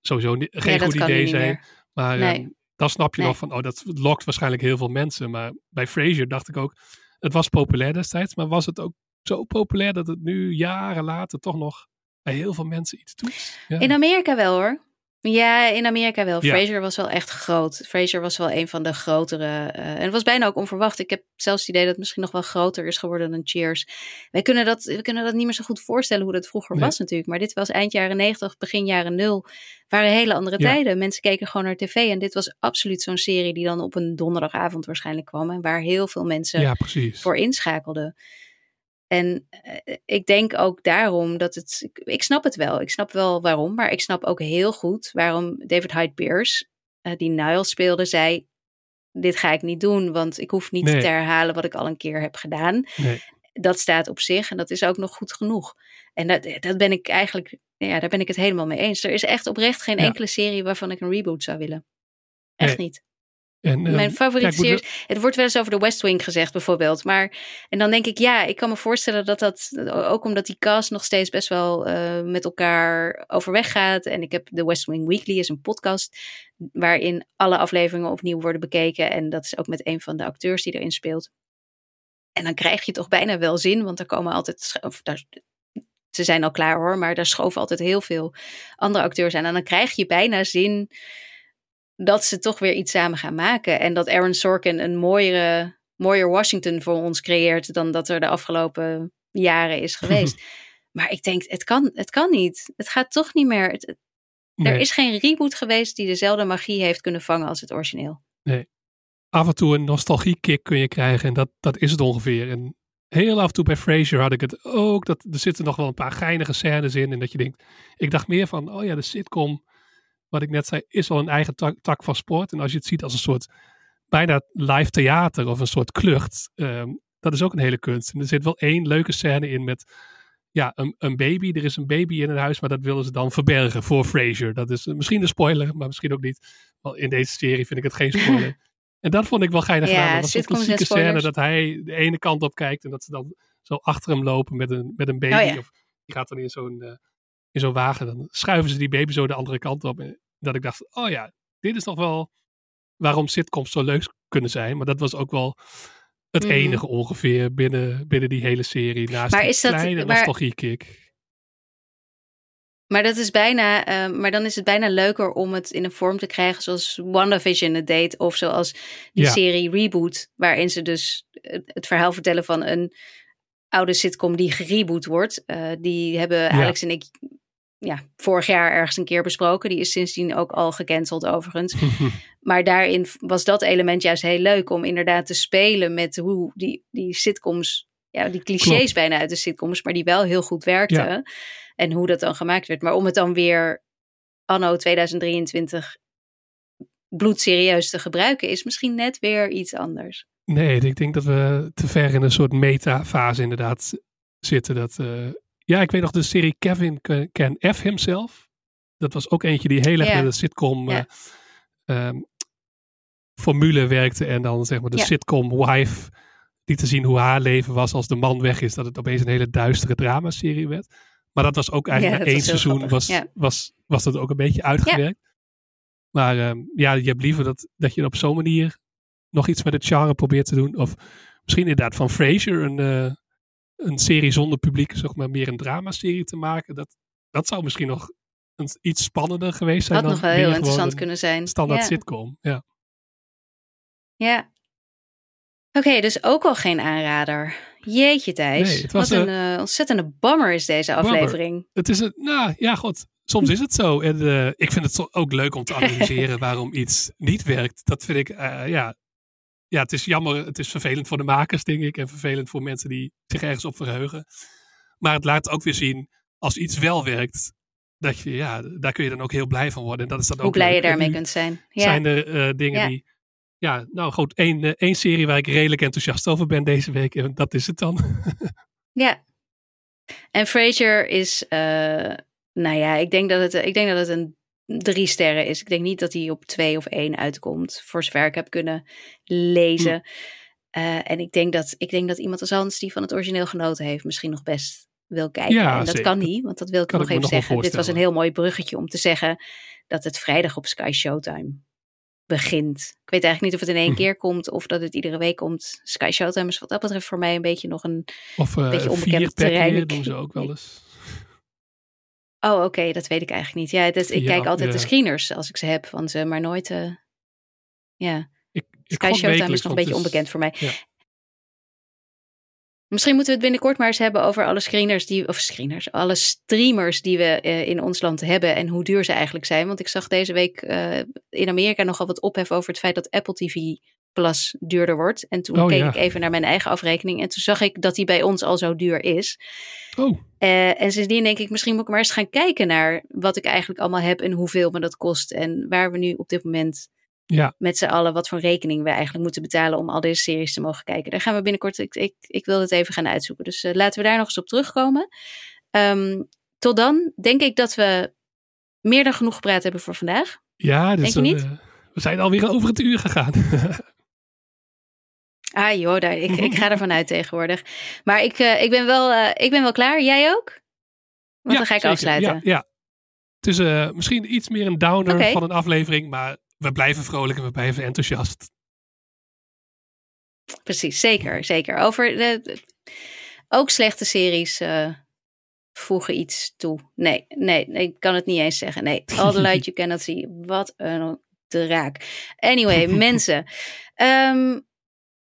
sowieso geen goed idee zijn. meer. Maar Nee. Dan snap je Nee. nog van, oh, dat lokt waarschijnlijk heel veel mensen. Maar bij Frasier dacht ik ook, het was populair destijds. Maar was het ook zo populair dat het nu jaren later toch nog bij heel veel mensen iets doet? Ja. In Amerika wel hoor. Ja, in Amerika wel. Ja. Frasier was wel echt groot. Frasier was wel een van de grotere. eh, en het was bijna ook onverwacht. Ik heb zelfs het idee dat het misschien nog wel groter is geworden dan Cheers. Wij kunnen dat, we kunnen dat niet meer zo goed voorstellen hoe dat vroeger Nee. was natuurlijk. Maar dit was eind jaren 90, begin jaren 0. Waren hele andere Ja. tijden. Mensen keken gewoon naar tv. En dit was absoluut zo'n serie die dan op een donderdagavond waarschijnlijk kwam. En waar heel veel mensen ja, voor inschakelden. En eh, ik denk ook daarom dat het. Ik, ik snap het wel. Ik snap wel waarom. Maar ik snap ook heel goed waarom David Hyde Pierce, eh, die Niles speelde, zei: Dit ga ik niet doen, want ik hoef niet Nee. te herhalen wat ik al een keer heb gedaan. Nee. Dat staat op zich en dat is ook nog goed genoeg. En dat, dat ben ik eigenlijk. Ja, daar ben ik het helemaal mee eens. Er is echt oprecht geen Ja. enkele serie waarvan ik een reboot zou willen. Echt Nee. niet. En, ehm, Mijn favoriete kijk, moet serie. Het wordt wel eens over de West Wing gezegd, bijvoorbeeld. Maar en dan denk ik, ja, ik kan me voorstellen dat dat ook omdat die cast nog steeds best wel eh, met elkaar overweg gaat. En ik heb de West Wing Weekly, is een podcast waarin alle afleveringen opnieuw worden bekeken. En dat is ook met een van de acteurs die erin speelt. En dan krijg je toch bijna wel zin, want er komen altijd. Of daar, ze zijn al klaar hoor, maar daar schoven altijd heel veel andere acteurs aan. En dan krijg je bijna zin dat ze toch weer iets samen gaan maken. En dat Aaron Sorkin een mooiere, mooier Washington voor ons creëert dan dat er de afgelopen jaren is geweest. maar ik denk, het kan, het kan niet. Het gaat toch niet meer. Het- nee, Er is geen reboot geweest die dezelfde magie heeft kunnen vangen als het origineel. af en toe een nostalgie-kick kun je krijgen. En dat, dat is het ongeveer. En heel af en toe bij Frasier had ik het ook. Dat, er zitten nog wel een paar geinige scènes in. En dat je denkt, ik dacht meer van, oh ja, de sitcom, wat ik net zei, is wel een eigen tak, tak van sport. En als je het ziet als een soort bijna live theater of een soort klucht, ehm, dat is ook een hele kunst. En er zit wel één leuke scène in met ja, een, een baby. Er is een baby in het huis, maar dat willen ze dan verbergen voor Frasier. Dat is misschien een spoiler, maar misschien ook niet. Want in deze serie vind ik het geen spoiler. en dat vond ik wel geinig Ja. Dat was een klassieke scène dat hij de ene kant op kijkt en dat ze dan zo achter hem lopen met een, met een baby. Oh ja. Of die gaat dan in zo'n eh, in zo'n wagen. Dan schuiven ze die baby zo de andere kant op. En dat ik dacht, oh ja, dit is toch wel waarom sitcoms zo leuk kunnen zijn. Maar dat was ook wel het Mhm. enige ongeveer binnen, binnen die hele serie. Naast Maar is dat- kleine maar- nostalgie-kick. Maar dat is bijna, eh, maar dan is het bijna leuker om het in een vorm te krijgen zoals WandaVision het deed. Of zoals die Ja. serie Reboot, waarin ze dus het, het verhaal vertellen van een oude sitcom die gereboot wordt. Eh, die hebben Alex en ik ja, vorig jaar ergens een keer besproken. Die is sindsdien ook al gecanceld overigens. Maar daarin was dat element juist heel leuk om inderdaad te spelen met hoe die, die sitcoms, ja, die clichés Klopt. bijna uit de sitcoms, maar die wel heel goed werkten. Ja. En hoe dat dan gemaakt werd. Maar om het dan weer anno 2023 bloedserieus te gebruiken, is misschien net weer iets anders. Nee, ik denk dat we te ver in een soort meta-fase inderdaad zitten. Dat, eh, ja, ik weet nog de serie Kevin Can- Can F Himself. Dat was ook eentje die heel erg Ja. met een sitcom eh, ehm, formule werkte. En dan zeg maar de sitcom wife die te zien hoe haar leven was als de man weg is. Dat het opeens een hele duistere dramaserie werd. Maar dat was ook eigenlijk na één seizoen was, was, was dat ook een beetje uitgewerkt. Maar ehm, ja, je hebt liever dat, dat je op zo'n manier nog iets met het genre probeert te doen. Of misschien inderdaad van Frasier een, eh, een serie zonder publiek, zeg maar meer een dramaserie te maken. Dat, dat zou misschien nog een, iets spannender geweest zijn. Had dan nog wel heel interessant kunnen zijn. Standaard ja. sitcom. Ja. Ja. Oké, dus ook al geen aanrader. Jeetje Thijs. Nee, het was, Wat een eh, ontzettende bammer is deze aflevering. Het is een, nou ja, god. Soms is het zo. En eh, ik vind het ook leuk om te analyseren waarom iets niet werkt. Dat vind ik, eh, ja. Ja, het is jammer. Het is vervelend voor de makers, denk ik. En vervelend voor mensen die zich ergens op verheugen. Maar het laat ook weer zien, als iets wel werkt, dat je, ja, daar kun je dan ook heel blij van worden. En dat is dan Hoe ook blij je leuk. En daarmee kunt zijn. Ja. Zijn er eh, dingen Ja. die, ja, nou goed, één, eh, één serie waar ik redelijk enthousiast over ben deze week. En dat is het dan. Ja. En Frasier is, eh, Nou ja, ik denk dat het, ik denk dat het een drie sterren is. Ik denk niet dat hij op twee of één uitkomt, voor zover ik heb kunnen lezen. Hm. Eh, en ik denk, dat, ik denk dat iemand als Hans, die van het origineel genoten heeft, misschien nog best wil kijken. Ja, en dat zeker. kan niet, want dat wil ik Kan nog ik even nog zeggen. Dit was een heel mooi bruggetje om te zeggen dat het vrijdag op Sky Showtime begint. Ik weet eigenlijk niet of het in één Hm. keer komt of dat het iedere week komt. Sky Showtime is wat dat betreft voor mij een beetje nog een... Of eh Beetje onbekend terrein. doen ze ook wel eens. Oh, oké, dat weet ik eigenlijk niet. Ja, dat, ik Ja, kijk altijd de screeners als ik ze heb van ze, maar nooit... eh, ja, Ik, ik Sky Showtime wekelijks, is nog een want beetje is- onbekend voor mij. ja. Misschien moeten we het binnenkort maar eens hebben over alle screeners die, of screeners, alle streamers die we eh, in ons land hebben en hoe duur ze eigenlijk zijn. Want ik zag deze week eh, in Amerika nogal wat ophef over het feit dat Apple TV Plus duurder wordt. En toen Oh, keek ja. ik even naar mijn eigen afrekening en toen zag ik dat die bij ons al zo duur is. Oh, Eh, en sindsdien denk ik, misschien moet ik maar eens gaan kijken naar wat ik eigenlijk allemaal heb en hoeveel me dat kost. En waar we nu op dit moment ja. met z'n allen wat voor rekening we eigenlijk moeten betalen om al deze series te mogen kijken. Daar gaan we binnenkort, ik, ik, ik wil het even gaan uitzoeken. Dus eh, laten we daar nog eens op terugkomen. Ehm, tot dan denk ik dat we meer dan genoeg gepraat hebben voor vandaag. Ja, dus Denk je niet? we zijn alweer over het uur gegaan. Ah joh, daar, ik, ik ga ervan uit tegenwoordig. Maar ik, eh, ik, ben wel, eh, ik ben wel klaar. Jij ook? Want Ja, dan ga ik zeker. afsluiten. Ja, ja. Het is eh, misschien iets meer een downer van een aflevering, maar we blijven vrolijk en we blijven enthousiast. Precies, zeker, zeker. Over de, de- ook slechte series voegen iets toe. Nee, nee, nee, ik kan het niet eens zeggen. Nee, All the Light You Cannot See. Wat een draak. Anyway, mensen. ehm,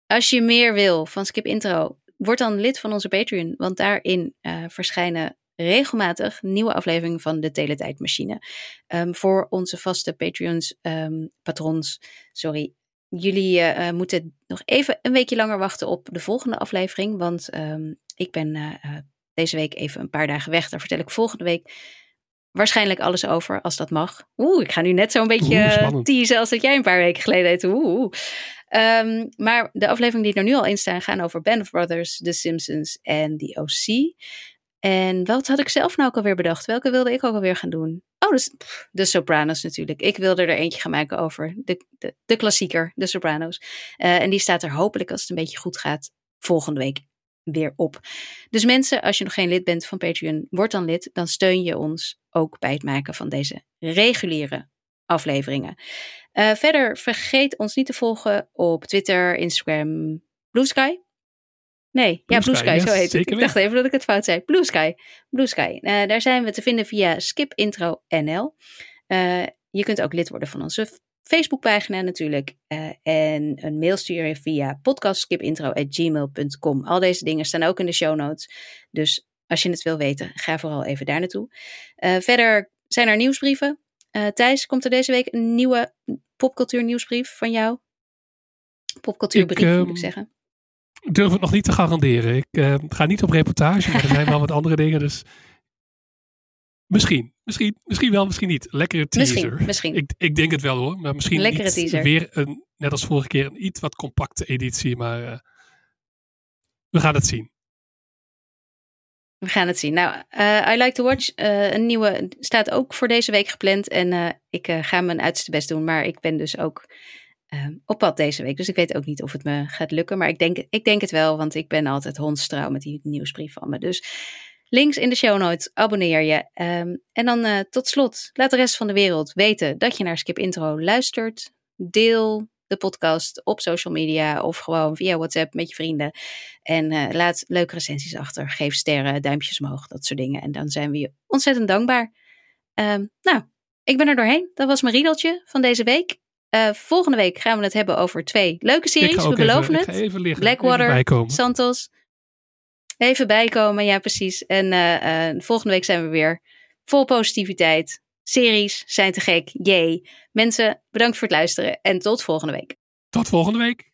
als je meer wil van Skip Intro, word dan lid van onze Patreon. Want daarin eh, verschijnen regelmatig nieuwe afleveringen van de Teletijdmachine. Ehm, voor onze vaste Patreons, ehm, patrons, sorry. Jullie eh, eh, moeten nog even een weekje langer wachten op de volgende aflevering. Want ehm, ik ben deze week even een paar dagen weg. Daar vertel ik volgende week waarschijnlijk alles over, als dat mag. Oeh, ik ga nu net zo'n beetje Oeh, spannend. teasen als dat jij een paar weken geleden deed. Oeh. Ehm, maar de afleveringen die er nu al in staan gaan over Band of Brothers, The Simpsons en The OC. En wat had ik zelf nou ook alweer bedacht? Welke wilde ik ook alweer gaan doen? Oh, dus pff, de Sopranos natuurlijk. Ik wilde er eentje gaan maken over de, de, de klassieker, de Sopranos. Eh, en die staat er hopelijk, als het een beetje goed gaat, volgende week weer op. Dus mensen, als je nog geen lid bent van Patreon, word dan lid. Dan steun je ons ook bij het maken van deze reguliere afleveringen. Eh, verder, vergeet ons niet te volgen op Twitter, Instagram, Blue Sky. Nee, ja, Blue Sky, Sky, zo heet het. Ik dacht even dat ik het fout zei. Blue Sky. Blue Sky. Eh, daar zijn we te vinden via Skip Intro NL. Eh, je kunt ook lid worden van onze Facebookpagina natuurlijk. Eh, en een mail sturen via podcastskipintro.gmail.com. Al deze dingen staan ook in de show notes. Dus als je het wil weten, ga vooral even daar naartoe. Eh, verder zijn er nieuwsbrieven. Eh, Thijs, komt er deze week een nieuwe popcultuur nieuwsbrief van jou? Popcultuurbrief, Ik, moet ehm, ik zeggen. Ik durf het nog niet te garanderen. Ik ga niet op reportage, maar er zijn wel wat andere dingen. Dus misschien, misschien, misschien wel, misschien niet. Lekkere teaser. Misschien, misschien. Ik, ik denk het wel hoor, maar misschien Lekkere teaser. weer een, net als vorige keer, een iets wat compacte editie. Maar eh, we gaan het zien. We gaan het zien. Nou, eh, I Like to Watch, eh, een nieuwe, staat ook voor deze week gepland. En ik ga mijn uiterste best doen. Maar ik ben dus ook eh, op pad deze week. Dus ik weet ook niet of het me gaat lukken. Maar ik denk, ik denk het wel, want ik ben altijd hondstrouw met die nieuwsbrief van me. Dus links in de show notes, abonneer je. Ehm, en dan eh, tot slot, laat de rest van de wereld weten dat je naar Skip Intro luistert. Deel de podcast op social media of gewoon via WhatsApp met je vrienden. En eh, laat leuke recensies achter. Geef sterren, duimpjes omhoog, dat soort dingen. En dan zijn we je ontzettend dankbaar. Ehm, nou, ik ben er doorheen. Dat was mijn riedeltje van deze week. Eh, volgende week gaan we het hebben over twee leuke series. We even, beloven het. ga even liggen. Blackwater. Santos. Even bijkomen, ja precies. En eh, eh, volgende week zijn we weer vol positiviteit. Series zijn te gek, yay. Mensen, bedankt voor het luisteren en tot volgende week. Tot volgende week.